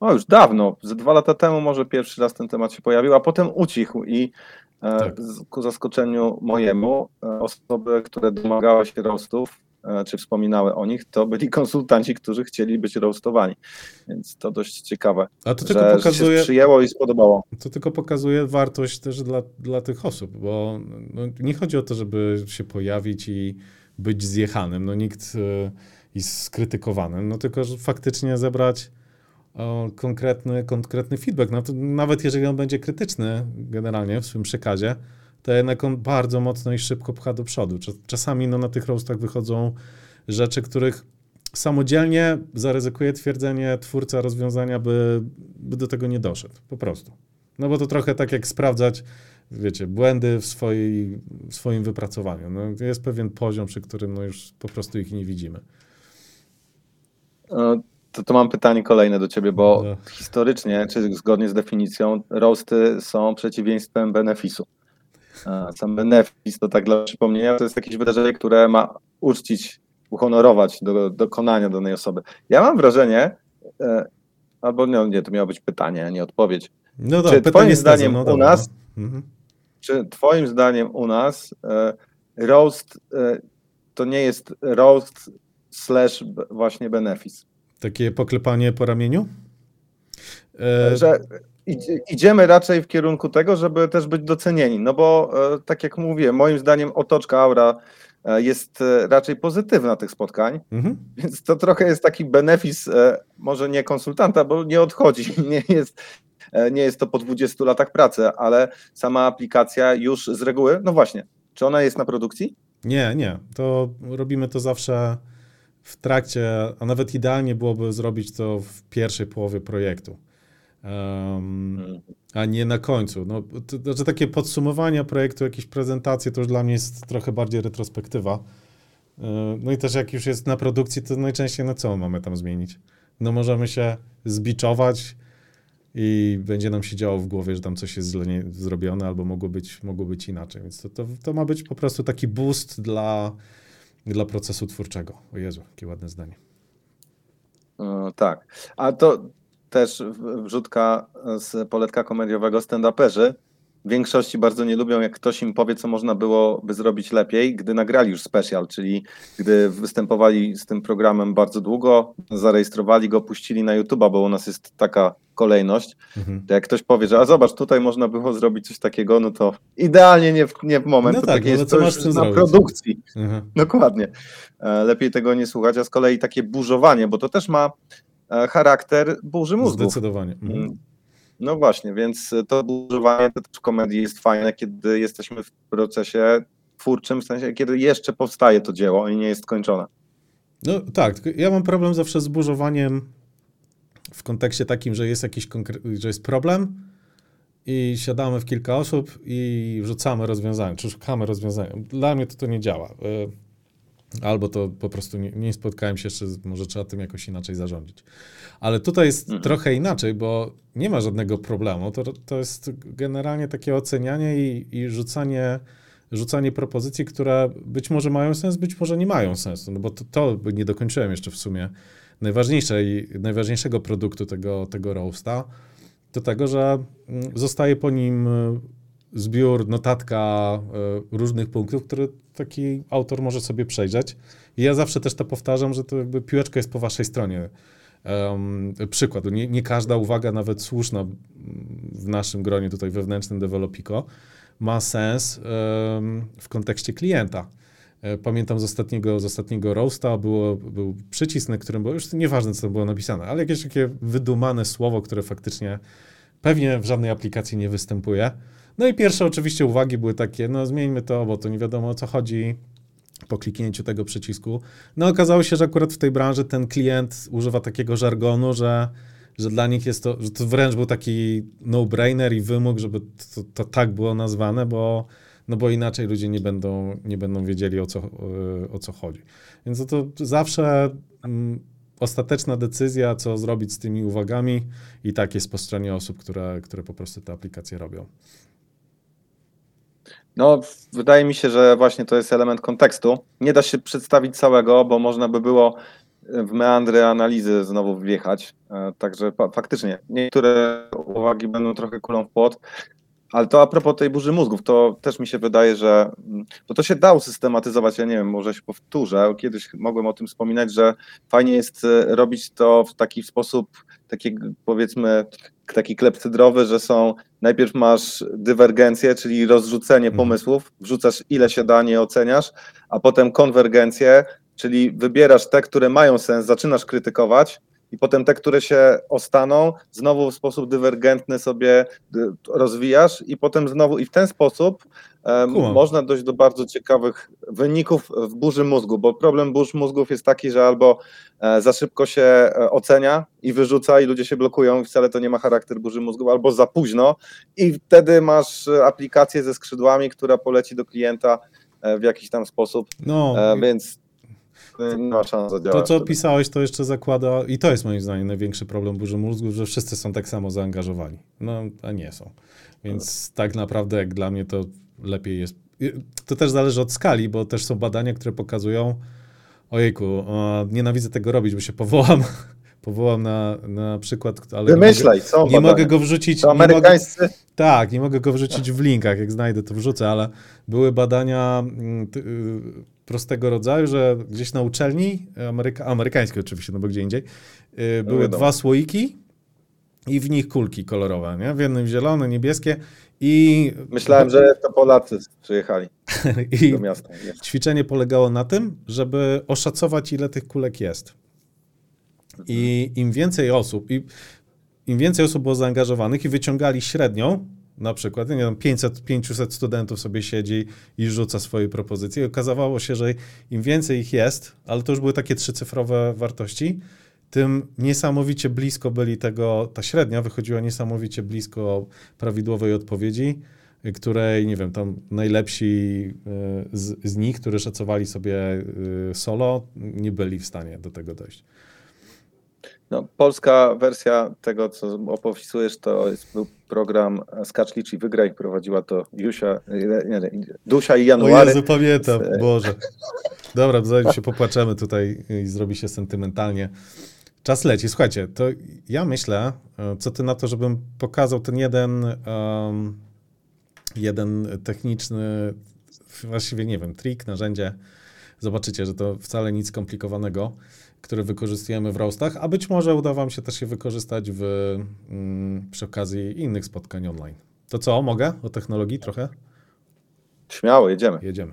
Speaker 3: no już dawno, ze dwa lata temu może pierwszy raz ten temat się pojawił, a potem ucichł i
Speaker 2: Tak.
Speaker 3: z- ku zaskoczeniu mojemu e, osoby, które domagały się roastów, e, czy wspominały o nich, to byli konsultanci, którzy chcieli być roastowani. Więc to dość ciekawe,
Speaker 2: A to tylko
Speaker 3: że się
Speaker 2: pokazuje,
Speaker 3: przyjęło i spodobało.
Speaker 2: to tylko pokazuje wartość też dla, dla tych osób, bo no, nie chodzi o to, żeby się pojawić i być zjechanym, no nikt i skrytykowanym, no tylko że faktycznie zebrać konkretny, konkretny feedback. No, nawet jeżeli on będzie krytyczny generalnie w swym przekazie, to jednak on bardzo mocno i szybko pcha do przodu. Czas- Czasami no, na tych roastach wychodzą rzeczy, których samodzielnie zaryzykuje twierdzenie twórca rozwiązania, by, by do tego nie doszedł. Po prostu. No bo to trochę tak jak sprawdzać, wiecie, błędy w, swojej, w swoim wypracowaniu. No, jest pewien poziom, przy którym no, już po prostu ich nie widzimy.
Speaker 3: To, to mam pytanie kolejne do ciebie, bo
Speaker 2: No.
Speaker 3: historycznie, czy zgodnie z definicją, roasty są przeciwieństwem benefisu. Sam benefis, to tak dla przypomnienia, to jest jakieś wydarzenie, które ma uczcić, uhonorować do dokonania danej osoby. Ja mam wrażenie, e, albo nie, nie, to miało być pytanie, a nie odpowiedź.
Speaker 2: No
Speaker 3: Czy
Speaker 2: pytanie
Speaker 3: twoim zdaniem
Speaker 2: no
Speaker 3: u
Speaker 2: dobra,
Speaker 3: nas-
Speaker 2: no. Mhm.
Speaker 3: Czy twoim zdaniem u nas e, roast e, to nie jest roast slash właśnie benefis?
Speaker 2: Takie poklepanie po ramieniu? E,
Speaker 3: że idzie- idziemy raczej w kierunku tego, żeby też być docenieni, no bo e, tak jak mówię, moim zdaniem otoczka aura e, jest e, raczej pozytywna tych spotkań,
Speaker 2: mhm.
Speaker 3: więc to trochę jest taki benefis, może nie konsultanta, bo nie odchodzi, nie jest, nie jest to po 20 latach pracy, ale sama aplikacja już z reguły, no właśnie, czy ona jest na produkcji?
Speaker 2: Nie, nie. To robimy to zawsze w trakcie, a nawet idealnie byłoby zrobić to w pierwszej połowie projektu. Em, a nie na końcu. No, to, że takie podsumowania projektu, jakieś prezentacje, to już dla mnie jest trochę bardziej retrospektywa. E, No i też jak już jest na produkcji, to najczęściej na co mamy tam zmienić? No możemy się zbiczować i będzie nam się działo w głowie, że tam coś jest źle zrobione albo mogło być, mogło być inaczej. Więc to, to, to ma być po prostu taki boost dla, dla procesu twórczego. O Jezu, jakie ładne zdanie.
Speaker 3: E, Tak. A to też wrzutka z poletka komediowego stand-uperzy. W większości bardzo nie lubią, jak ktoś im powie, co można byłoby zrobić lepiej, gdy nagrali już special, czyli gdy występowali z tym programem bardzo długo, zarejestrowali go, puścili na YouTube'a, bo u nas jest taka kolejność,
Speaker 2: Mhm.
Speaker 3: to jak ktoś powie, że a zobacz, tutaj można było zrobić coś takiego, no to idealnie nie w, nie w moment,
Speaker 2: No
Speaker 3: to
Speaker 2: tak, no
Speaker 3: jest
Speaker 2: co
Speaker 3: to
Speaker 2: masz
Speaker 3: na
Speaker 2: zrobić?
Speaker 3: produkcji.
Speaker 2: Mhm.
Speaker 3: Dokładnie. E, Lepiej tego nie słuchać, a z kolei takie burzowanie, bo to też ma e, charakter burzy mózgów.
Speaker 2: Zdecydowanie. Mhm.
Speaker 3: No właśnie, więc to burzowanie to też komedii jest fajne, kiedy jesteśmy w procesie twórczym, w sensie kiedy jeszcze powstaje to dzieło i nie jest skończone.
Speaker 2: No tak, ja mam problem zawsze z burzowaniem w kontekście takim, że jest jakiś że jest problem i siadamy w kilka osób i wrzucamy rozwiązanie, czy szukamy rozwiązania. Dla mnie to to nie działa. Albo to po prostu nie, nie spotkałem się jeszcze, może trzeba tym jakoś inaczej zarządzić. Ale tutaj jest
Speaker 3: Mhm.
Speaker 2: trochę inaczej, bo nie ma żadnego problemu. To, to jest generalnie takie ocenianie i, i rzucanie, rzucanie propozycji, które być może mają sens, być może nie mają sensu. No bo to, to nie dokończyłem jeszcze w sumie najważniejszej, najważniejszego produktu tego, tego roasta, do tego, że mm, zostaje po nim zbiór, notatka y, różnych punktów, które taki autor może sobie przejrzeć. I ja zawsze też to powtarzam, że to jakby piłeczka jest po waszej stronie. Um, przykład, nie, nie każda uwaga, nawet słuszna w naszym gronie tutaj wewnętrznym Developiko, ma sens em, w kontekście klienta. E, Pamiętam z ostatniego, z ostatniego roasta było, był przycisk, na którym było, już nieważne co było napisane, ale jakieś takie wydumane słowo, które faktycznie pewnie w żadnej aplikacji nie występuje. No i pierwsze oczywiście uwagi były takie, no zmieńmy to, bo to nie wiadomo o co chodzi po kliknięciu tego przycisku. No okazało się, że akurat w tej branży ten klient używa takiego żargonu, że, że dla nich jest to, że to wręcz był taki no-brainer i wymóg, żeby to, to tak było nazwane, bo, no bo inaczej ludzie nie będą, nie będą wiedzieli o co, o co chodzi. Więc to, to zawsze mm, ostateczna decyzja, co zrobić z tymi uwagami i tak jest po stronie osób, które, które po prostu te aplikacje robią.
Speaker 3: No, wydaje mi się, że właśnie to jest element kontekstu. Nie da się przedstawić całego, bo można by było w meandry analizy znowu wjechać. E, Także fa- faktycznie niektóre uwagi będą trochę kulą w płot. Ale to a propos tej burzy mózgów, to też mi się wydaje, że mm, bo to się da usystematyzować. Ja nie wiem, może się powtórzę. Kiedyś mogłem o tym wspominać, że fajnie jest e, robić to w taki sposób, taki powiedzmy, taki klepsydrowy, że są najpierw masz dywergencję, czyli rozrzucenie
Speaker 2: Mhm.
Speaker 3: pomysłów, wrzucasz ile się da, nie oceniasz, a potem konwergencję, czyli wybierasz te, które mają sens, zaczynasz krytykować i potem te, które się ostaną, znowu w sposób dywergentny sobie y, rozwijasz i potem znowu i w ten sposób można dojść do bardzo ciekawych wyników w burzy mózgu, bo problem burz mózgów jest taki, że albo e, za szybko się e, ocenia i wyrzuca i ludzie się blokują i wcale to nie ma charakter burzy mózgów, albo za późno i wtedy masz e, aplikację ze skrzydłami, która poleci do klienta w jakiś tam sposób,
Speaker 2: No,
Speaker 3: więc nie ma szans zadziałać.
Speaker 2: to co opisałeś, to jeszcze zakłada, i to jest moim zdaniem największy problem burzy mózgów, że wszyscy są tak samo zaangażowani. No, a nie są. Więc tak naprawdę, jak dla mnie, to lepiej jest. To też zależy od skali, bo też są badania, które pokazują, ojejku, o, nienawidzę tego robić, bo się powołam, powołam na, na przykład, ale nie mogę,
Speaker 3: Wymyślaj, są
Speaker 2: nie mogę go wrzucić.
Speaker 3: To
Speaker 2: nie mogę,
Speaker 3: amerykańscy,
Speaker 2: tak, nie mogę go wrzucić w linkach, jak znajdę to wrzucę, ale były badania mm, y, prostego rodzaju, że gdzieś na uczelni, Ameryka, amerykańskiej oczywiście, no bo gdzie indziej, y, były dwa słoiki i w nich kulki kolorowe, nie? W jednym zielone, niebieskie i,
Speaker 3: myślałem, że to Polacy przyjechali do miasta. Nie.
Speaker 2: ćwiczenie polegało na tym, żeby oszacować, ile tych kulek jest. I im więcej osób, i im więcej osób było zaangażowanych i wyciągali średnią, na przykład, nie wiem, 500, 500 studentów sobie siedzi i rzuca swoje propozycje. I okazało się, że im więcej ich jest, ale to już były takie trzycyfrowe wartości, tym niesamowicie blisko byli tego, ta średnia wychodziła niesamowicie blisko prawidłowej odpowiedzi, y, której, nie wiem, tam najlepsi y, z, z nich, którzy szacowali sobie y, solo, nie byli w stanie do tego dojść.
Speaker 3: No, polska wersja tego, co opisujesz, to jest, był program Skacz Licz i Wygraj. Prowadziła to Jusia, nie, nie, Dusia i
Speaker 2: O
Speaker 3: January.
Speaker 2: Jezu, pamiętam,
Speaker 3: Z-
Speaker 2: Boże. Dobra, zanim się popłaczemy tutaj i zrobi się sentymentalnie. Czas leci. Słuchajcie, to ja myślę, e, co ty na to, żebym pokazał ten jeden, em, jeden techniczny, właściwie nie wiem, trik, narzędzie. Zobaczycie, że to wcale nic skomplikowanego, które wykorzystujemy w roastach, a być może uda wam się też je wykorzystać w, mm, przy okazji innych spotkań online. To co, mogę o technologii trochę?
Speaker 3: Śmiało, jedziemy.
Speaker 2: Jedziemy.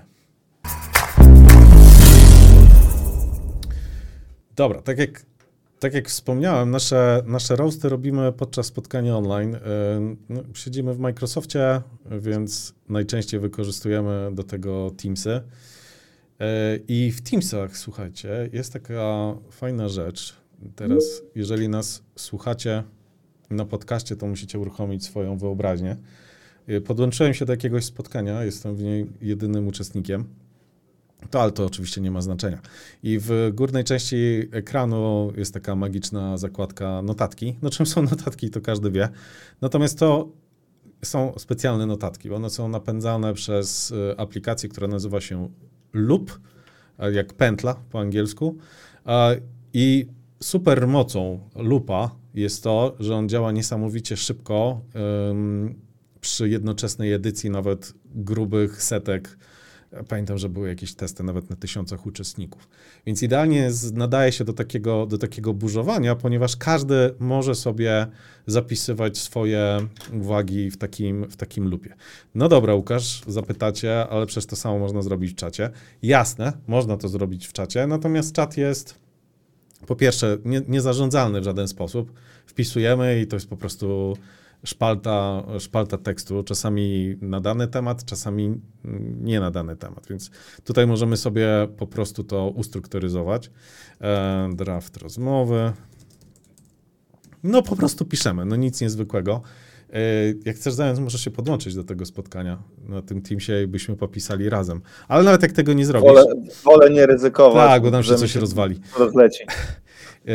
Speaker 2: Dobra, tak jak, tak jak wspomniałem, nasze, nasze roasty robimy podczas spotkania online. Yy, No, siedzimy w Microsoftie, więc najczęściej wykorzystujemy do tego Teamsy. Yy, I w Teamsach, słuchajcie, jest taka fajna rzecz. Teraz, jeżeli nas słuchacie na podcaście, to musicie uruchomić swoją wyobraźnię. Yy, Podłączyłem się do jakiegoś spotkania, jestem w niej jedynym uczestnikiem. To, ale to oczywiście nie ma znaczenia. I w górnej części ekranu jest taka magiczna zakładka notatki. No czym są notatki, to każdy wie. Natomiast to są specjalne notatki. One są napędzane przez y, aplikację, która nazywa się Loop, jak pętla po angielsku. I super mocą Loopa jest to, że on działa niesamowicie szybko przy jednoczesnej edycji nawet grubych setek Pamiętam, że były jakieś testy nawet na tysiącach uczestników. Więc idealnie nadaje się do takiego, do takiego burzowania, ponieważ każdy może sobie zapisywać swoje uwagi w takim, w takim lupie. No dobra, Łukasz, zapytacie, ale przecież to samo można zrobić w czacie. Jasne, można to zrobić w czacie, natomiast czat jest po pierwsze nie, niezarządzalny w żaden sposób. Wpisujemy i to jest po prostu szpalta, szpalta tekstu, czasami na dany temat, czasami nie na dany temat, więc tutaj możemy sobie po prostu to ustrukturyzować. E, draft rozmowy. No po prostu piszemy, no nic niezwykłego. E, jak chcesz zająć, możesz się podłączyć do tego spotkania na tym Teamsie i byśmy popisali razem. Ale nawet jak tego nie zrobisz...
Speaker 3: Wolę, wolę nie ryzykować.
Speaker 2: tak, bo nam się coś
Speaker 3: mi
Speaker 2: rozwali.
Speaker 3: Rozleci.
Speaker 2: Yy,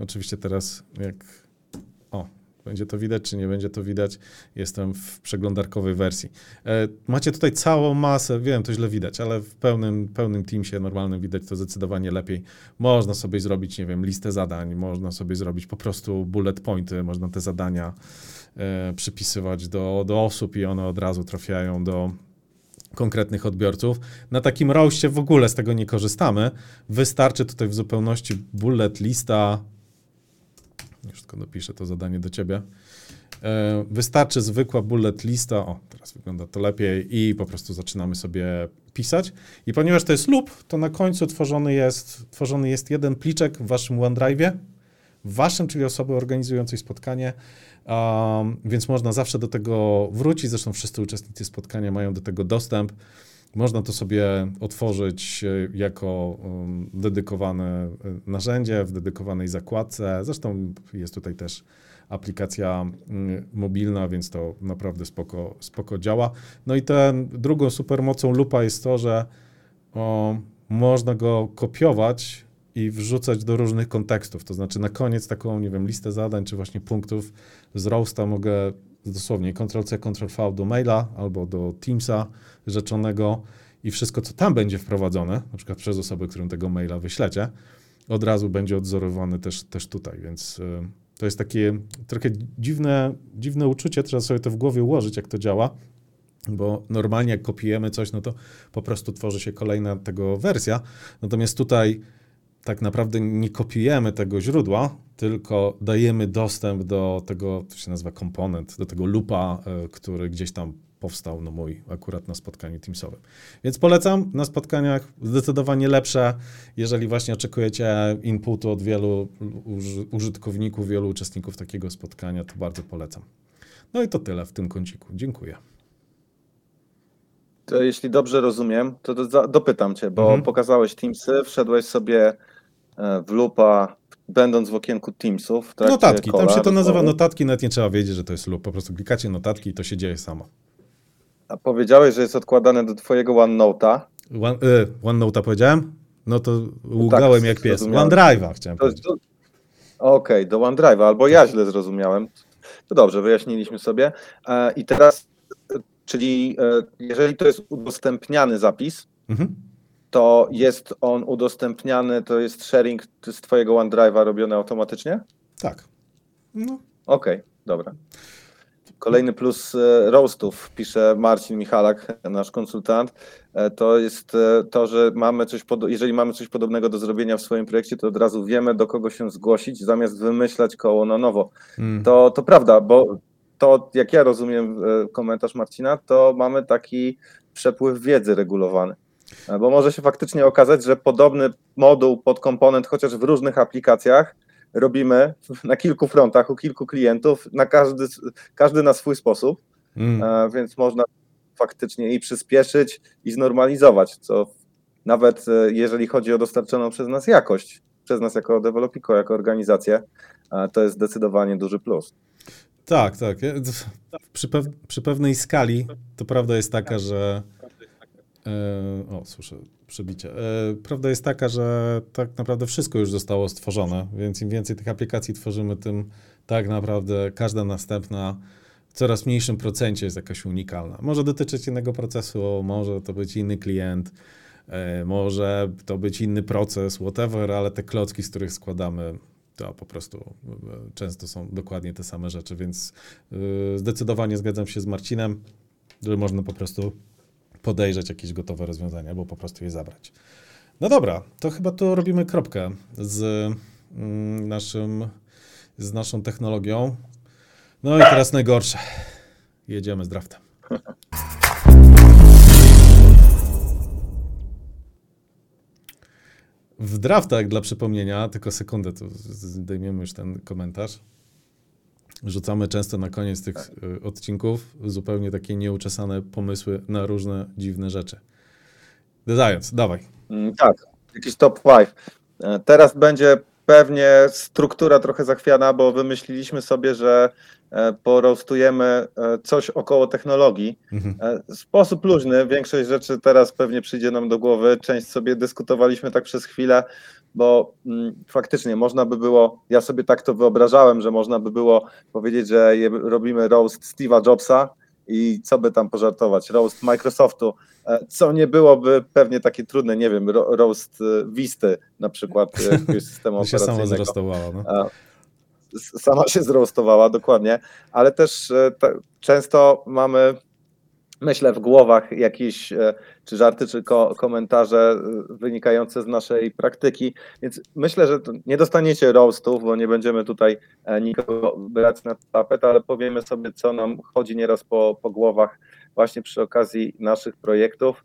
Speaker 2: oczywiście teraz jak. Będzie to widać, czy nie będzie to widać. Jestem w przeglądarkowej wersji. E, macie tutaj całą masę, wiem, to źle widać, ale w pełnym, pełnym Teamsie normalnym widać to zdecydowanie lepiej. Można sobie zrobić, nie wiem, listę zadań, można sobie zrobić po prostu bullet pointy, można te zadania e, przypisywać do, do osób i one od razu trafiają do, konkretnych odbiorców. Na takim roście w ogóle z tego nie korzystamy. Wystarczy tutaj w zupełności bullet lista. Już tylko dopiszę to zadanie do ciebie. E, Wystarczy zwykła bullet lista. O, teraz wygląda to lepiej i po prostu zaczynamy sobie pisać. I ponieważ to jest loop, to na końcu tworzony jest, tworzony jest jeden pliczek w waszym OneDrive'ie, waszym, czyli osoby organizującej spotkanie, um, więc można zawsze do tego wrócić. Zresztą wszyscy uczestnicy spotkania mają do tego dostęp. Można to sobie otworzyć e, jako um, dedykowane narzędzie w dedykowanej zakładce. Zresztą jest tutaj też aplikacja mm, mobilna, więc to naprawdę spoko, spoko działa. No i ten drugą supermocą lupa jest to, że o, można go kopiować i wrzucać do różnych kontekstów. To znaczy na koniec taką, nie wiem, listę zadań czy właśnie punktów z roasta mogę dosłownie Ctrl-C, Ctrl-V do maila albo do Teamsa rzeczonego i wszystko, co tam będzie wprowadzone, na przykład przez osobę, którą tego maila wyślecie, od razu będzie odzorowane też, też tutaj, więc y, to jest takie trochę dziwne, dziwne uczucie, trzeba sobie to w głowie ułożyć, jak to działa, bo normalnie jak kopiujemy coś, no to po prostu tworzy się kolejna tego wersja, natomiast tutaj tak naprawdę nie kopiujemy tego źródła, tylko dajemy dostęp do tego, to się nazywa komponent, do tego loopa, y, który gdzieś tam powstał, no mój, akurat na spotkaniu Teamsowym. Więc polecam na spotkaniach zdecydowanie lepsze, jeżeli właśnie oczekujecie inputu od wielu uży- użytkowników, wielu uczestników takiego spotkania, to bardzo polecam. No i to tyle w tym kąciku. Dziękuję.
Speaker 3: To jeśli dobrze rozumiem, to, dopytam cię, bo
Speaker 2: Mhm.
Speaker 3: pokazałeś Teamsy, wszedłeś sobie e, w lupa, będąc w okienku Teamsów. w trakcie
Speaker 2: Notatki, tam się to nazywa notatki, nawet nie trzeba wiedzieć, że to jest loop. Po prostu klikacie notatki i to się dzieje samo.
Speaker 3: A powiedziałeś, że jest odkładane do twojego OneNote'a.
Speaker 2: One, y, OneNote'a powiedziałem? No to ługałem jak pies. OneDrive'a chciałem
Speaker 3: To-
Speaker 2: powiedzieć.
Speaker 3: Okej, do OneDrive'a, albo ja źle zrozumiałem. To dobrze, wyjaśniliśmy sobie. E, I teraz, czyli e, jeżeli to jest udostępniany zapis,
Speaker 2: Mhm.
Speaker 3: to jest on udostępniany, to jest sharing z twojego OneDrive'a robione automatycznie?
Speaker 2: Tak. No,
Speaker 3: Okej, dobra. Kolejny plus e, roastów, pisze Marcin Michalak, nasz konsultant, e, to jest to, że mamy coś, jeżeli mamy coś podobnego do zrobienia w swoim projekcie, to od razu wiemy, do kogo się zgłosić, zamiast wymyślać koło na nowo.
Speaker 2: mm.
Speaker 3: To, to prawda, bo to, jak ja rozumiem e, komentarz Marcina, to mamy taki przepływ wiedzy regulowany. E, Bo może się faktycznie okazać, że podobny moduł pod komponent, chociaż w różnych aplikacjach, robimy na kilku frontach, u kilku klientów, na każdy, każdy na swój sposób,
Speaker 2: Mm.
Speaker 3: e, więc można faktycznie i przyspieszyć, i znormalizować, co nawet jeżeli chodzi o dostarczoną przez nas jakość, przez nas jako Developiko, jako organizację, to jest zdecydowanie duży plus.
Speaker 2: Tak, tak. Ja- Przy, pew, przy pewnej skali to prawda jest taka, że. E, o, słyszę przebicie. E, prawda jest taka, że tak naprawdę wszystko już zostało stworzone, więc im więcej tych aplikacji tworzymy, tym tak naprawdę każda następna w coraz mniejszym procencie jest jakaś unikalna. Może dotyczyć innego procesu, może to być inny klient, e, może to być inny proces, whatever, ale te klocki, z których składamy, to po prostu e, często są dokładnie te same rzeczy, więc e, zdecydowanie zgadzam się z Marcinem, że można po prostu podejrzeć jakieś gotowe rozwiązania, albo po prostu je zabrać. No dobra, to chyba tu robimy kropkę z mm, naszym, z naszą technologią. No i teraz najgorsze. Jedziemy z draftem. W draftach, dla przypomnienia, tylko sekundę, tu zdejmiemy już ten komentarz. Rzucamy często na koniec tych y, odcinków zupełnie takie nieuczesane pomysły na różne dziwne rzeczy. Zając, dawaj.
Speaker 3: Mm, Tak, jakiś top 5. Teraz będzie pewnie struktura trochę zachwiana, bo wymyśliliśmy sobie, że e, porostujemy e, coś około technologii.
Speaker 2: Mhm.
Speaker 3: E, Sposób luźny, większość rzeczy teraz pewnie przyjdzie nam do głowy. Część sobie dyskutowaliśmy tak przez chwilę, bo mm, faktycznie można by było, ja sobie tak to wyobrażałem, że można by było powiedzieć, że robimy roast Steve'a Jobsa i co by tam pożartować, roast Microsoftu, e, co nie byłoby pewnie takie trudne, nie wiem, ro, roast e, Visty na przykład e, jakiegoś systemu
Speaker 2: się
Speaker 3: operacyjnego.
Speaker 2: sama zrostowała. No.
Speaker 3: Sama się zroastowała, dokładnie, ale też często mamy myślę, w głowach jakieś e, czy żarty, czy ko komentarze e, wynikające z naszej praktyki. Więc myślę, że nie dostaniecie roastów, bo nie będziemy tutaj e, nikogo brać na tapet, ale powiemy sobie, co nam chodzi nieraz po, po głowach właśnie przy okazji naszych projektów.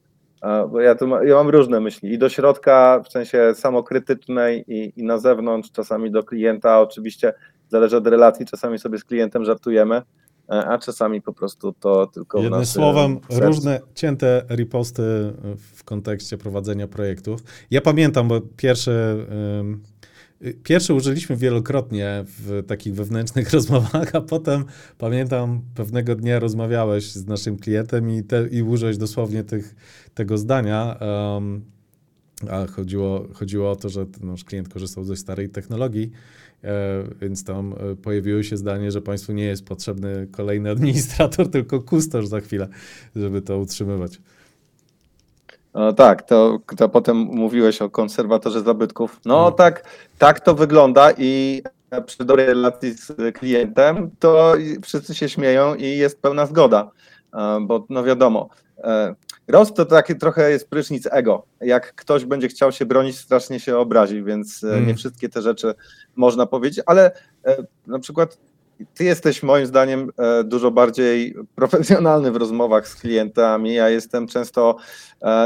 Speaker 3: Bo ja, tu ma, ja mam różne myśli i do środka, w sensie samokrytycznej, i, i na zewnątrz, czasami do klienta. Oczywiście zależy od relacji, czasami sobie z klientem żartujemy a czasami po prostu to tylko
Speaker 2: Jednym słowem, różne cięte riposty w kontekście prowadzenia projektów. Ja pamiętam, bo pierwsze, pierwsze użyliśmy wielokrotnie w takich wewnętrznych rozmowach, a potem pamiętam, pewnego dnia rozmawiałeś z naszym klientem i, te, i użyłeś dosłownie tych, tego zdania. Um, a chodziło, chodziło o to, że nasz klient korzystał ze starej technologii E, więc tam e, pojawiło się zdanie, że państwu nie jest potrzebny kolejny administrator, tylko kustosz za chwilę, żeby to utrzymywać.
Speaker 3: No tak, to, to potem mówiłeś o konserwatorze zabytków. No hmm. tak, tak to wygląda i przy dobrej relacji z klientem to wszyscy się śmieją i jest pełna zgoda, e, bo no wiadomo, Rost to taki trochę jest prysznic ego. Jak ktoś będzie chciał się bronić, strasznie się obrazi, więc mm. nie wszystkie te rzeczy można powiedzieć, ale e, na przykład ty jesteś moim zdaniem e, dużo bardziej profesjonalny w rozmowach z klientami. Ja jestem często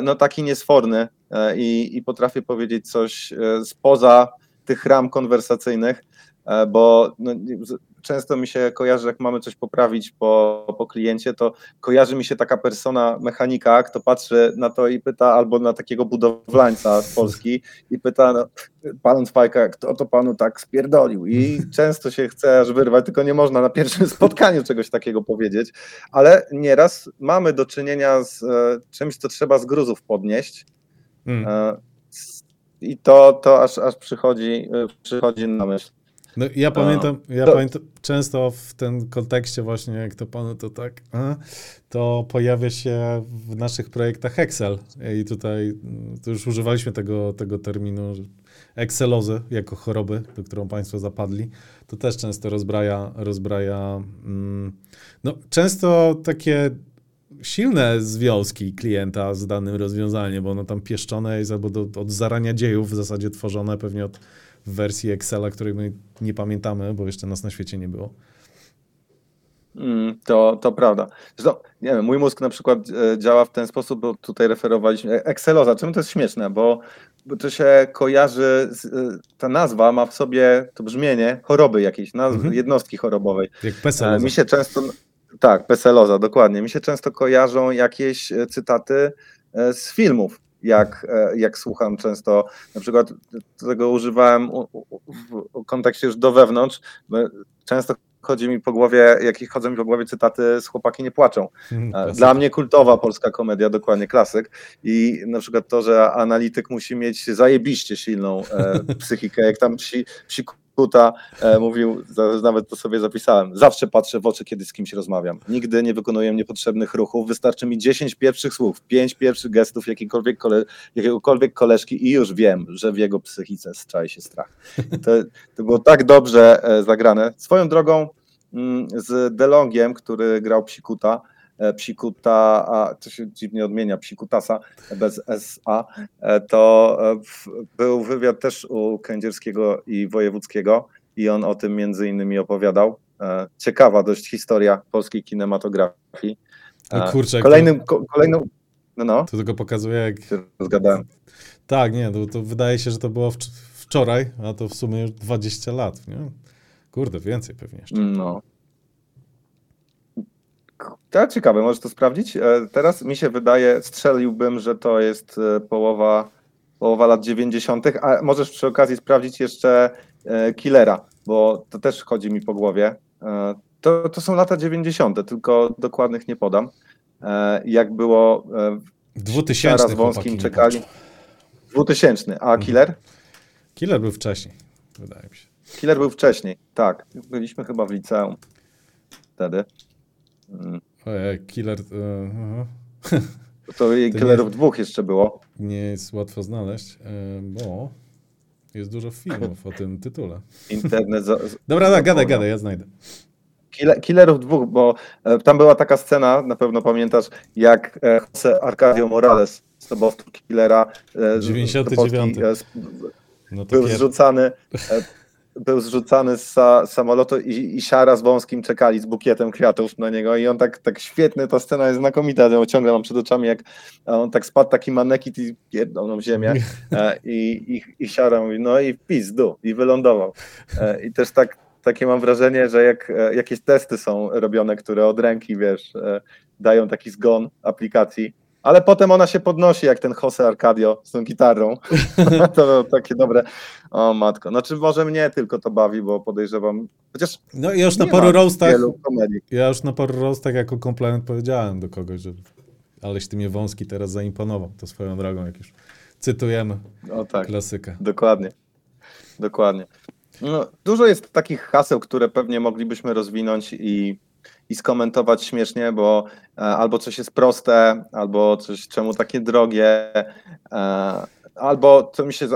Speaker 3: no, taki niesforny i, i potrafię powiedzieć coś spoza tych ram konwersacyjnych, bo no, często mi się kojarzy, jak mamy coś poprawić po, po kliencie, to kojarzy mi się taka persona mechanika, kto patrzy na to i pyta, albo na takiego budowlańca z Polski i pyta, no, pan Fajka, kto to panu tak spierdolił? I często się chce aż wyrwać, tylko nie można na pierwszym spotkaniu czegoś takiego powiedzieć, ale nieraz mamy do czynienia z e, czymś, co trzeba z gruzów podnieść. Hmm. E, I to, to aż, aż przychodzi, e, przychodzi na myśl.
Speaker 2: No, ja pamiętam, ja to... pamiętam często w tym kontekście właśnie, jak to panu to tak, to pojawia się w naszych projektach Excel i tutaj to już używaliśmy tego, tego terminu Excelozy jako choroby, do którą państwo zapadli. To też często rozbraja, rozbraja mm, no często takie silne związki klienta z danym rozwiązaniem, bo ono tam pieszczone jest albo do, od zarania dziejów w zasadzie tworzone pewnie od w wersji Excela, której my nie pamiętamy, bo jeszcze nas na świecie nie było.
Speaker 3: Mm, to, to prawda. Zresztą, nie wiem, mój mózg na przykład e, działa w ten sposób, bo tutaj referowaliśmy. E, Exceloza, czemu to jest śmieszne? Bo, bo to się kojarzy, z, e, ta nazwa ma w sobie to brzmienie choroby jakiejś, nazw, mhm. jednostki chorobowej.
Speaker 2: Jak peseloza.
Speaker 3: Mi się często, tak, peseloza, dokładnie. Mi się często kojarzą jakieś cytaty z filmów jak, e, jak słucham często, na przykład tego używałem w kontekście już do wewnątrz, często chodzi mi po głowie, jakich chodzą mi po głowie cytaty z Chłopaki nie płaczą. Hmm, Dla mnie kultowa polska komedia, dokładnie klasyk. I na przykład to, że analityk musi mieć zajebiście silną e, psychikę, jak tam psi, psi Kuta e, mówił, nawet to sobie zapisałem, zawsze patrzę w oczy, kiedy z kimś rozmawiam. Nigdy nie wykonuję niepotrzebnych ruchów, wystarczy mi 10 pierwszych słów, 5 pierwszych gestów kole, jakiegokolwiek koleżki i już wiem, że w jego psychice czai się strach. To, to było tak dobrze e, zagrane. Swoją drogą mm, z DeLongiem, który grał Psikuta, psikuta, a to się dziwnie odmienia, psikutasa bez SA, e, to e, był wywiad też u Kędzierskiego i Wojewódzkiego i on o tym między innymi opowiadał. Ciekawa dość historia polskiej kinematografii.
Speaker 2: No kurczę,
Speaker 3: kolejnym, to, kolejną, no, no.
Speaker 2: To tylko pokazuje, jak.
Speaker 3: Zgadałem.
Speaker 2: Tak, nie, to, to wydaje się, że to było wczoraj, a to w sumie już 20 lat, nie? Kurde, więcej pewnie jeszcze.
Speaker 3: No. To ciekawe, możesz to sprawdzić. E, teraz mi się wydaje, strzeliłbym, że to jest e, połowa, połowa lat 90., a możesz przy okazji sprawdzić jeszcze e, Killera, bo to też chodzi mi po głowie. To, to są lata 90., tylko dokładnych nie podam. Jak było
Speaker 2: w 2000
Speaker 3: wąskim czekali. 2000, a mhm. Killer?
Speaker 2: Killer był wcześniej, wydaje mi się.
Speaker 3: Killer był wcześniej, tak. Byliśmy chyba w liceum wtedy.
Speaker 2: Ojej, Killer... e.
Speaker 3: To Killerów dwóch jeszcze było.
Speaker 2: nie jest łatwo znaleźć, e, bo jest dużo filmów o tym tytule.
Speaker 3: Internet. Za, z-
Speaker 2: Dobra, tak, gadaj, gadaj, ja znajdę.
Speaker 3: Killer, Killerów dwóch, bo e, tam była taka scena, na pewno pamiętasz, jak e, Jose Arcadio Morales, zdobowców Killera, e, z-
Speaker 2: 99.
Speaker 3: do Polski, e, z-
Speaker 2: No to
Speaker 3: był
Speaker 2: pier...
Speaker 3: zrzucany, e, był zrzucany z sa, samolotu i, i Siara z Wąskim czekali z bukietem kwiatów na niego i on tak, tak świetny, ta scena jest znakomita, ja ciągle mam przed oczami, jak on tak spadł taki manekit i pierdolną w ziemię e, i, i, i Siara mówi, no i pizdu i wylądował. E, I też tak, takie mam wrażenie, że jak e, jakieś testy są robione, które od ręki, wiesz, dają taki zgon aplikacji, ale potem ona się podnosi, jak ten Jose Arcadio z tą gitarą. to takie dobre. O matko. Znaczy może mnie tylko to bawi, bo podejrzewam. Chociaż
Speaker 2: No i już na paru roastach, ja już na paru roastach jako komplement powiedziałem do kogoś, że aleś ty mnie wąski teraz zaimponował. To swoją drogą, jak już cytujemy
Speaker 3: O tak,
Speaker 2: klasykę.
Speaker 3: dokładnie. Dokładnie. No, dużo jest takich haseł, które pewnie moglibyśmy rozwinąć i, i skomentować śmiesznie, bo e, albo coś jest proste, albo coś czemu takie drogie, e, albo co mi się.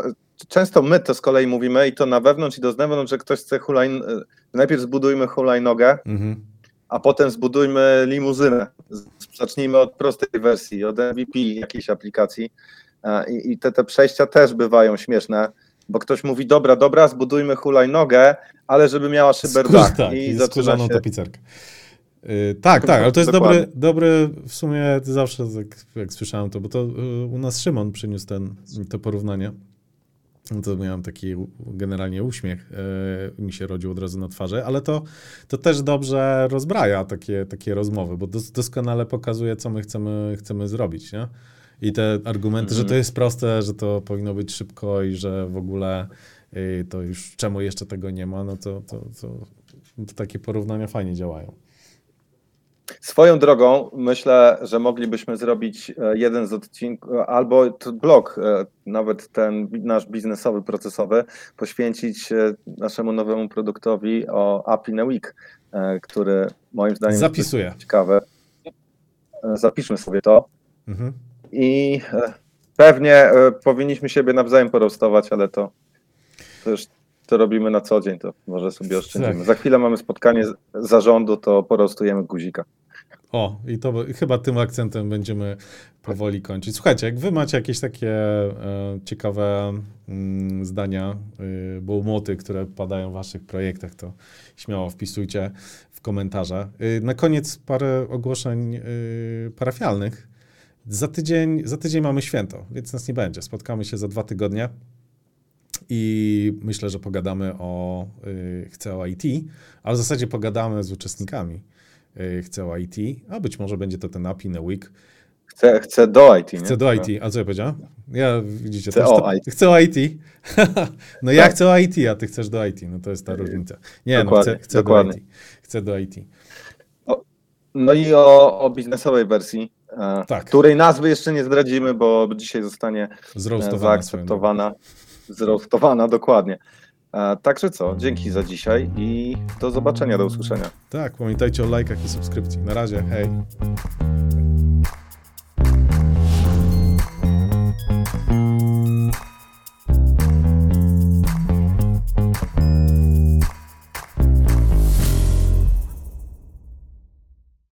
Speaker 3: Często my to z kolei mówimy i to na wewnątrz i do zewnątrz, że ktoś chce hulajn... e, Najpierw zbudujmy hulajnogę,
Speaker 2: Mhm.
Speaker 3: a potem zbudujmy limuzynę. Zacznijmy od prostej wersji, od MVP jakiejś aplikacji. I, i te, te przejścia też bywają śmieszne, bo ktoś mówi, dobra, dobra, zbudujmy hulajnogę, ale żeby miała szyberdach.
Speaker 2: Skór, tak,
Speaker 3: I
Speaker 2: i
Speaker 3: zaczyna się...
Speaker 2: tapicerkę. Yy, tak, tak, ale to jest
Speaker 3: Dokładnie.
Speaker 2: dobry, dobry, w sumie zawsze jak, jak słyszałem to, bo to yy, u nas Szymon przyniósł ten, to porównanie. No To miałem taki generalnie uśmiech, yy, mi się rodził od razu na twarzy, ale to, to też dobrze rozbraja takie, takie rozmowy, bo dos, doskonale pokazuje, co my chcemy, chcemy zrobić, nie? I te argumenty, że to
Speaker 3: Mhm.
Speaker 2: jest proste, że to powinno być szybko i że w ogóle yy, to już czemu jeszcze tego nie ma, no to, to, to, to takie porównania fajnie działają.
Speaker 3: Swoją drogą myślę, że moglibyśmy zrobić e, jeden z odcinków, albo t- blog, e, nawet ten nasz biznesowy, procesowy, poświęcić e, naszemu nowemu produktowi o API na Week, e, który moim zdaniem jest
Speaker 2: Zapisuję.
Speaker 3: ciekawy. E, Zapiszmy sobie to.
Speaker 2: Mhm.
Speaker 3: I e, pewnie e, powinniśmy siebie nawzajem porostować, ale to, to już to robimy na co dzień, to może sobie oszczędzimy.
Speaker 2: Tak.
Speaker 3: Za chwilę mamy spotkanie z- zarządu, to porostujemy guzika.
Speaker 2: O, i to chyba tym akcentem będziemy powoli kończyć. Słuchajcie, jak wy macie jakieś takie e, ciekawe mm, zdania, y, bołmoty, które padają w waszych projektach, to śmiało wpisujcie w komentarze. Y, na koniec parę ogłoszeń y, parafialnych. Za tydzień, za tydzień mamy święto, więc nas nie będzie. Spotkamy się za dwa tygodnie i myślę, że pogadamy o, y, chcę o IT, ale w zasadzie pogadamy z uczestnikami chcę o IT, a być może będzie to ten API na Week.
Speaker 3: Chcę, chcę do IT.
Speaker 2: Chcę
Speaker 3: nie?
Speaker 2: do IT. A co ja powiedziałem? Ja, widzicie,
Speaker 3: Chcę o
Speaker 2: to-
Speaker 3: IT.
Speaker 2: Chcę o IT. no ja
Speaker 3: Tak.
Speaker 2: chcę o IT, a ty chcesz do IT. No to jest ta różnica. Nie, no chcę, chcę do. IT. Chcę do IT.
Speaker 3: No i o, o biznesowej wersji, e,
Speaker 2: Tak.
Speaker 3: której nazwy jeszcze nie zdradzimy, bo dzisiaj zostanie e,
Speaker 2: swoją
Speaker 3: zaakceptowana, zroastowana dokładnie. E, Także co, dzięki za dzisiaj i do zobaczenia, do usłyszenia.
Speaker 2: Tak, pamiętajcie o lajkach i subskrypcji. Na razie, hej.